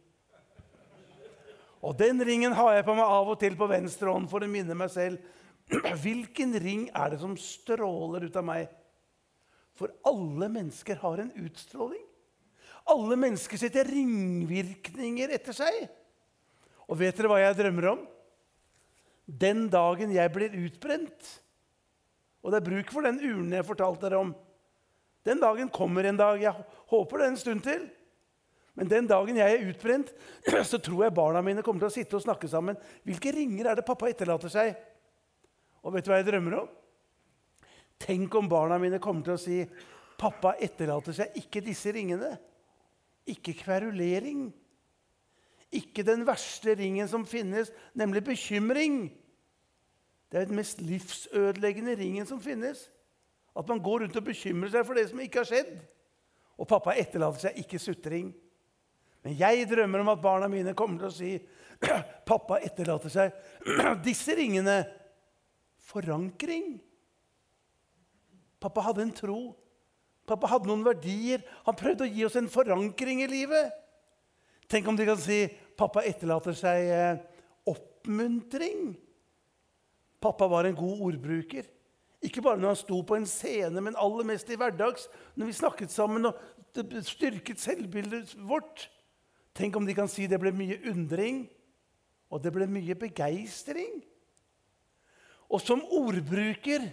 Og den ringen har jeg på meg av og til på venstre hånd for å minne meg selv. [clears throat] Hvilken ring er det som stråler ut av meg? For alle mennesker har en utstråling. Alle mennesker setter ringvirkninger etter seg. Og vet dere hva jeg drømmer om? Den dagen jeg blir utbrent. Og det er bruk for den urnen jeg fortalte dere om. Den dagen kommer en dag. Jeg håper det en stund til. Men den dagen jeg er utbrent, [clears throat] så tror jeg barna mine kommer til å sitte og snakke sammen. Hvilke ringer er det pappa etterlater seg? Og vet du hva jeg drømmer om? Tenk om barna mine kommer til å si pappa etterlater seg ikke disse ringene. Ikke kverulering. Ikke den verste ringen som finnes, nemlig bekymring. Det er den mest livsødeleggende ringen som finnes. At man går rundt og bekymrer seg for det som ikke har skjedd. Og pappa etterlater seg ikke sutring. Men jeg drømmer om at barna mine kommer til å si [clears throat] pappa etterlater seg [clears throat] disse ringene. Forankring. Pappa hadde en tro. Pappa hadde noen verdier. Han prøvde å gi oss en forankring i livet. Tenk om de kan si pappa etterlater seg eh, oppmuntring. Pappa var en god ordbruker. Ikke bare når han sto på en scene, men aller mest i hverdags. Når vi snakket sammen og styrket selvbildet vårt. Tenk om de kan si det ble mye undring, og det ble mye begeistring. Og som ordbruker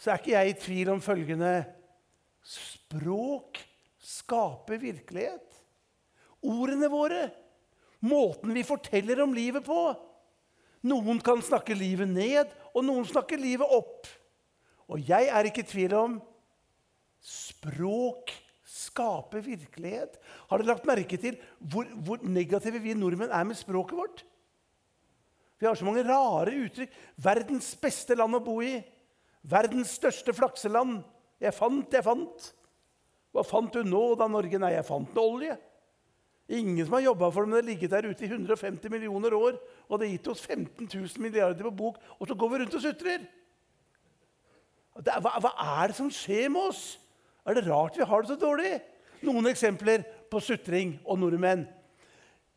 så er ikke jeg i tvil om følgende Språk skaper virkelighet. Ordene våre, måten vi forteller om livet på. Noen kan snakke livet ned, og noen snakker livet opp. Og jeg er ikke i tvil om språk skaper virkelighet. Har dere lagt merke til hvor, hvor, negative vi nordmenn er med språket vårt? Vi har så mange rare uttrykk. 'Verdens beste land å bo i'. 'Verdens største flakseland'. 'Jeg fant, jeg fant'. Hva fant du nå da, Norge? Nei, jeg fant olje. Ingen som har jobba for det, men det har ligget der ute i 150 millioner år. Og det har gitt oss 15 000 milliarder på bok, og så går vi rundt og sutrer. Er, hva, hva er det som skjer med oss? Er det rart vi har det så dårlig? Noen eksempler på sutring og nordmenn.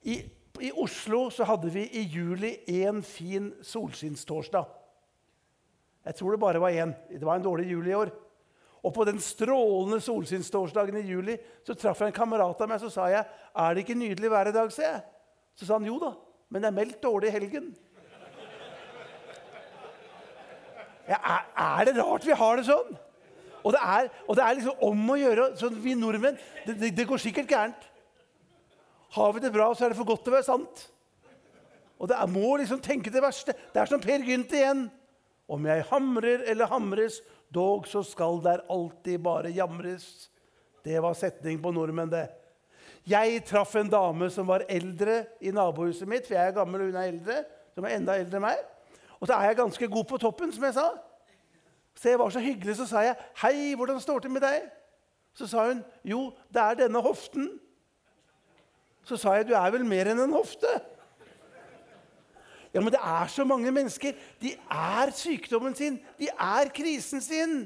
I, I Oslo så hadde vi i juli en fin solskinnstorsdag. Jeg tror det bare var én. Det var en dårlig juli i år. Og på den strålende solskinnstorsdagen i juli så traff jeg en kamerat av meg så sa jeg, 'Er det ikke nydelig vær i dag?' sier jeg. Så sa han jo da, men det er meldt dårlig i helgen. Ja, er, er, det rart vi har det sånn? Og det er, og det er liksom om å gjøre sånn Vi nordmenn det, det, det, går sikkert gærent. Har vi det bra, så er det for godt til å være sant. Og det er, må liksom tenke det verste. Det er som Per Gynt igjen. Om jeg hamrer eller hamres, dog så skal der alltid bare jamres. Det var setning på nordmenn, det. Jeg traff en dame som var eldre i nabohuset mitt, for jeg er gammel og hun er eldre. som er enda eldre enn meg. Og så er jeg ganske god på toppen, som jeg sa. Så jeg var så hyggelig, så sa jeg, 'Hei, hvordan står det med deg?' Så sa hun, 'Jo, det er denne hoften.' Så sa jeg, 'Du er vel mer enn en hofte?' Ja, men det er så mange mennesker. De er sykdommen sin. De er krisen sin.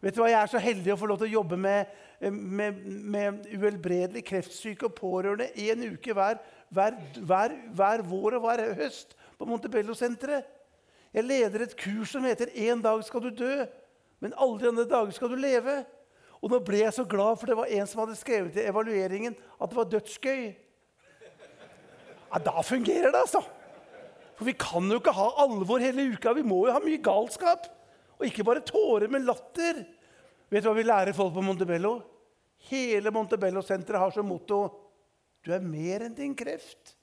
Vet du hva, Jeg er så heldig å få lov til å jobbe med, med, med uhelbredelig kreftsyke og pårørende en uke hver, hver, hver, hver vår og hver høst på Montebello-senteret. Jeg leder et kurs som heter 'En dag skal du dø', men aldri andre dager skal du leve. Og nå ble jeg så glad, for det var en som hadde skrevet i evalueringen at det var dødsgøy. Ja, da fungerer det, altså. For vi kan jo ikke ha alvor hele uka. Vi må jo ha mye galskap. Og ikke bare tårer, men latter. Vet du hva vi lærer folk på Montebello? Hele Montebello-senteret har som motto du er mer enn din kreft.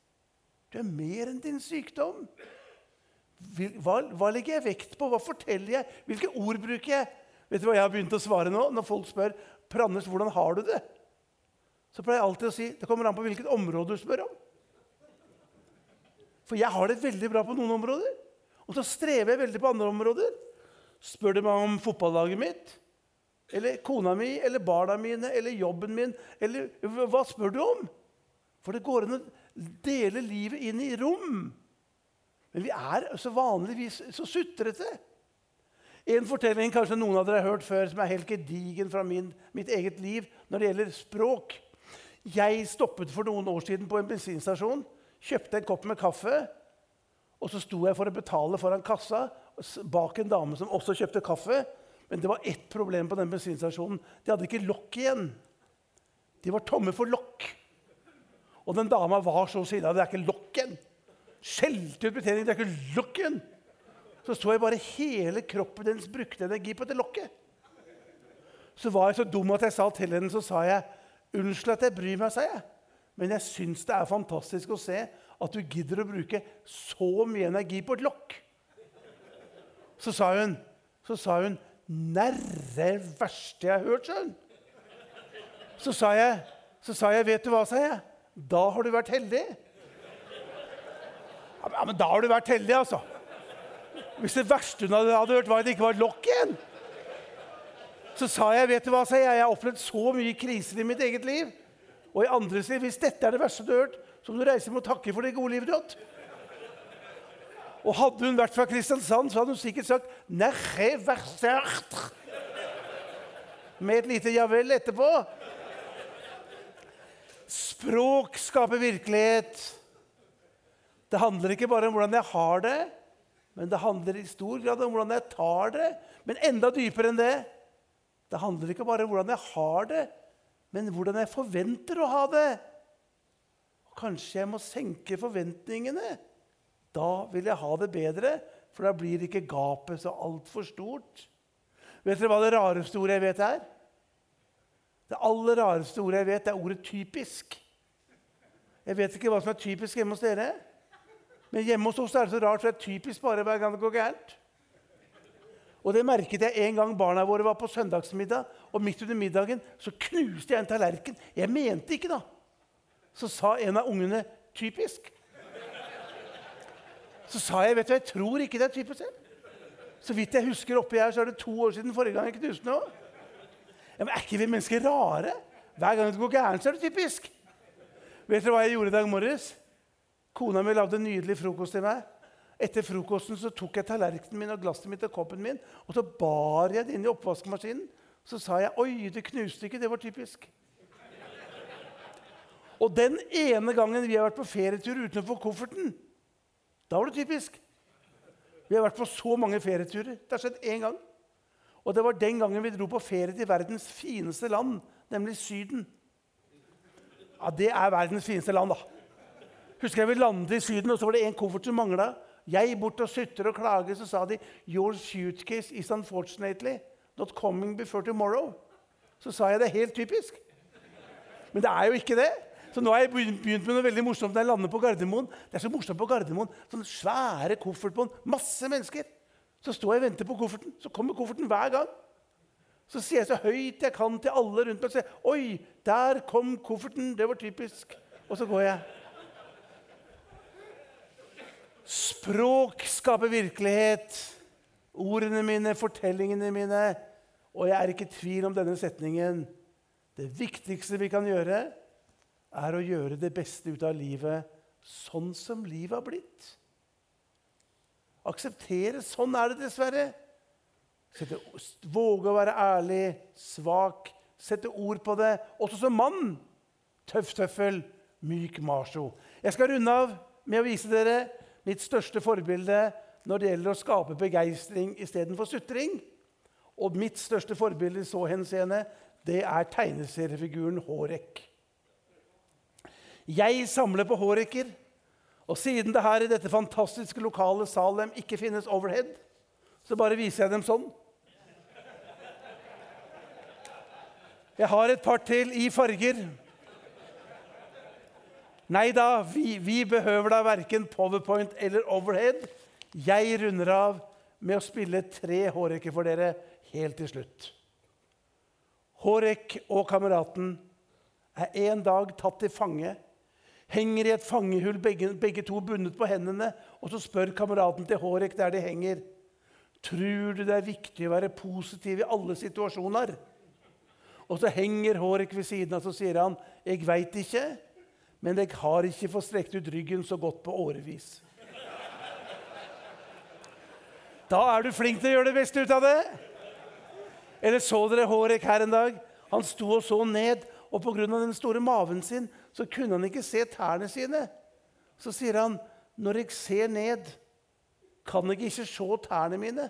Du er mer enn din sykdom. Hva, hva, legger jeg vekt på? Hva forteller jeg? Hvilke ord bruker jeg? Vet du hva jeg har begynt å svare nå? Når folk spør Prannes, hvordan har du det? Så pleier jeg alltid å si det kommer an på hvilket område du spør om. For jeg har det veldig bra på noen områder, og så strever jeg veldig på andre områder. Spør du meg om fotballaget mitt, eller kona mi, eller barna mine, eller jobben min, eller hva spør du om? For det går an å dele livet inn i rom. Men vi er så vanligvis så sutrete. En fortelling kanskje noen av dere har hørt før, som er helt gedigen fra min, mitt eget liv når det gjelder språk. Jeg stoppet for noen år siden på en bensinstasjon, kjøpte en kopp med kaffe. Og så sto jeg for å betale foran kassa bak en dame som også kjøpte kaffe. Men det var ett problem på den bensinstasjonen. De hadde ikke lokk igjen. De var tomme for lokk. Og den dama var så sinna. Det er ikke lokk igjen!' Skjelte ut betjeningen. Det er ikke lokk igjen!' Så så jeg bare hele kroppen hennes brukte energi på det lokket. Så var jeg så dum at jeg sa til henne så sa jeg, 'Unnskyld at jeg bryr meg', sa jeg. 'Men jeg syns det er fantastisk å se at du gidder å bruke så mye energi på et lokk.' Så sa hun, så sa hun 'Nærre verste jeg har hørt', sa hun. Så sa jeg, så sa jeg 'Vet du hva', sa jeg. Da har du vært heldig. Ja, men da har du vært heldig, altså. Hvis det verste hun hadde, hørt, var at det ikke var et lokk igjen. Så sa jeg, vet du hva, sa jeg, jeg har opplevd så mye kriser i mitt eget liv. Og i andre sier Hvis dette er det verste du har hørt, så må du reise med å takke for det gode livet du har hatt. Og hadde hun vært fra Kristiansand, så hadde hun sikkert sagt Nerre versert. Med et lite ja vel etterpå. Språk skaper virkelighet. Det handler ikke bare om hvordan jeg har det, men det handler i stor grad om hvordan jeg tar det. Men enda dypere enn det. Det handler ikke bare om hvordan jeg har det, men hvordan jeg forventer å ha det. Kanskje jeg må senke forventningene. Da vil jeg ha det bedre, for da blir ikke gapet så altfor stort. Vet dere hva det rareste ordet jeg vet er? Det aller rareste ordet jeg vet, er ordet 'typisk'. Jeg vet ikke hva som er typisk hjemme hos dere. Men hjemme hos oss er det så rart, for det er typisk bare hver gang det går gærent. Og det merket jeg en gang barna våre var på søndagsmiddag. Og midt under middagen så knuste jeg en tallerken. Jeg mente ikke, da. Så sa en av ungene 'typisk'. Så sa jeg vet du, jeg tror ikke det er typisk. Så vidt jeg husker oppi her, så er det to år siden forrige gang jeg knuste noe. Ja, men Er ikke vi mennesker rare? Hver gang det går gærent, så er det typisk. Vet dere hva jeg gjorde i dag morges? Kona mi lagde nydelig frokost til meg. Etter frokosten så tok jeg tallerkenen min og glasset mitt og koppen min, og så bar jeg det inn i oppvaskmaskinen. Så sa jeg 'oi, det knuste ikke'. Det var typisk. Og den ene gangen vi har vært på ferietur utenfor kofferten, da var det typisk. Vi har vært på så mange ferieturer. Det har skjedd én gang. Og det var den gangen vi dro på ferie til verdens fineste land, nemlig Syden. Ja, Det er verdens fineste land, da. Husker jeg vi landet i Syden, og så var det en koffert som mangla. Jeg bort og sutter og klager, så sa de 'Your suitcase is unfortunately not coming before tomorrow'. Så sa jeg det helt typisk. Men det er jo ikke det. Så nå har jeg begynt med noe veldig morsomt når jeg lander på Gardermoen. Det er så morsomt på Gardermoen. Sånne svære koffertbånd. Masse mennesker. Så står jeg og venter på kofferten. Så kommer kofferten hver gang. Så sier jeg så høyt jeg kan til alle rundt meg og sier, 'Oi, der kom kofferten.' Det var typisk. Og så går jeg. Språk skaper virkelighet. Ordene mine, fortellingene mine. Og jeg er ikke i tvil om denne setningen. Det viktigste vi kan gjøre, er å gjøre det beste ut av livet sånn som livet har blitt. Akseptere. Sånn er det dessverre. Sette, våge å være ærlig, svak, sette ord på det. Også som mann. Tøff tøffel, myk macho. Jeg skal runde av med å vise dere mitt største forbilde når det gjelder å skape begeistring istedenfor sutring. Og mitt største forbilde i så henseende, det er tegneseriefiguren Hårek. Jeg samler på håreker, Og siden det her i dette fantastiske lokale Salem ikke finnes overhead, så bare viser jeg dem sånn. Jeg har et par til i farger. Nei da, vi, vi behøver da verken powerpoint eller overhead. Jeg runder av med å spille tre hårrekker for dere helt til slutt. Hårek og kameraten er en dag tatt til fange, henger i et fangehull, begge, begge, to bundet på hendene, og så spør kameraten til Hårek der de henger, tror du det er viktig å være positiv i alle situasjoner. Og så henger Hårek ved siden av, så sier han, 'Jeg veit ikke' men jeg har ikke fått strekt ut ryggen så godt på årevis. Da er du flink til å gjøre det beste ut av det. Eller så dere Hårek her en dag? Han sto og så ned, og pga. den store maven sin så kunne han ikke se tærne sine. Så sier han, 'Når jeg ser ned, kan jeg ikke se tærne mine.'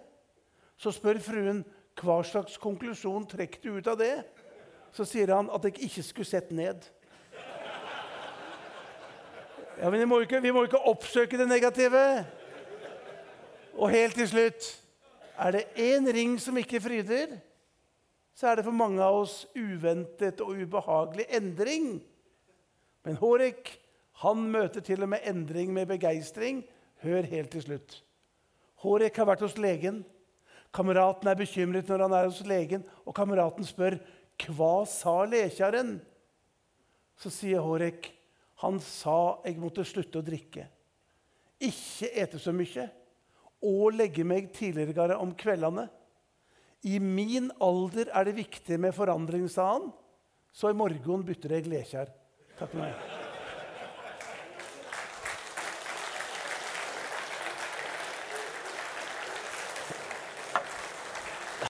Så spør fruen, 'Hva slags konklusjon trekker du ut av det?' Så sier han at jeg ikke skulle sett ned. Ja, men vi må, ikke, vi må ikke oppsøke det negative. Og helt til slutt Er det én ring som ikke fryder, så er det for mange av oss uventet og ubehagelig endring. Men Hårek han møter til og med endring med begeistring. Hør helt til slutt. Hårek har vært hos legen. Kameraten er bekymret når han er hos legen, og kameraten spør hva sa lekjaren?' Så sier Hårek han sa jeg måtte slutte å drikke, ikke ete så mye og legge meg tidligere om kveldene. I min alder er det viktig med forandring, sa han. Så i morgen bytter jeg lekjær. Takk for meg.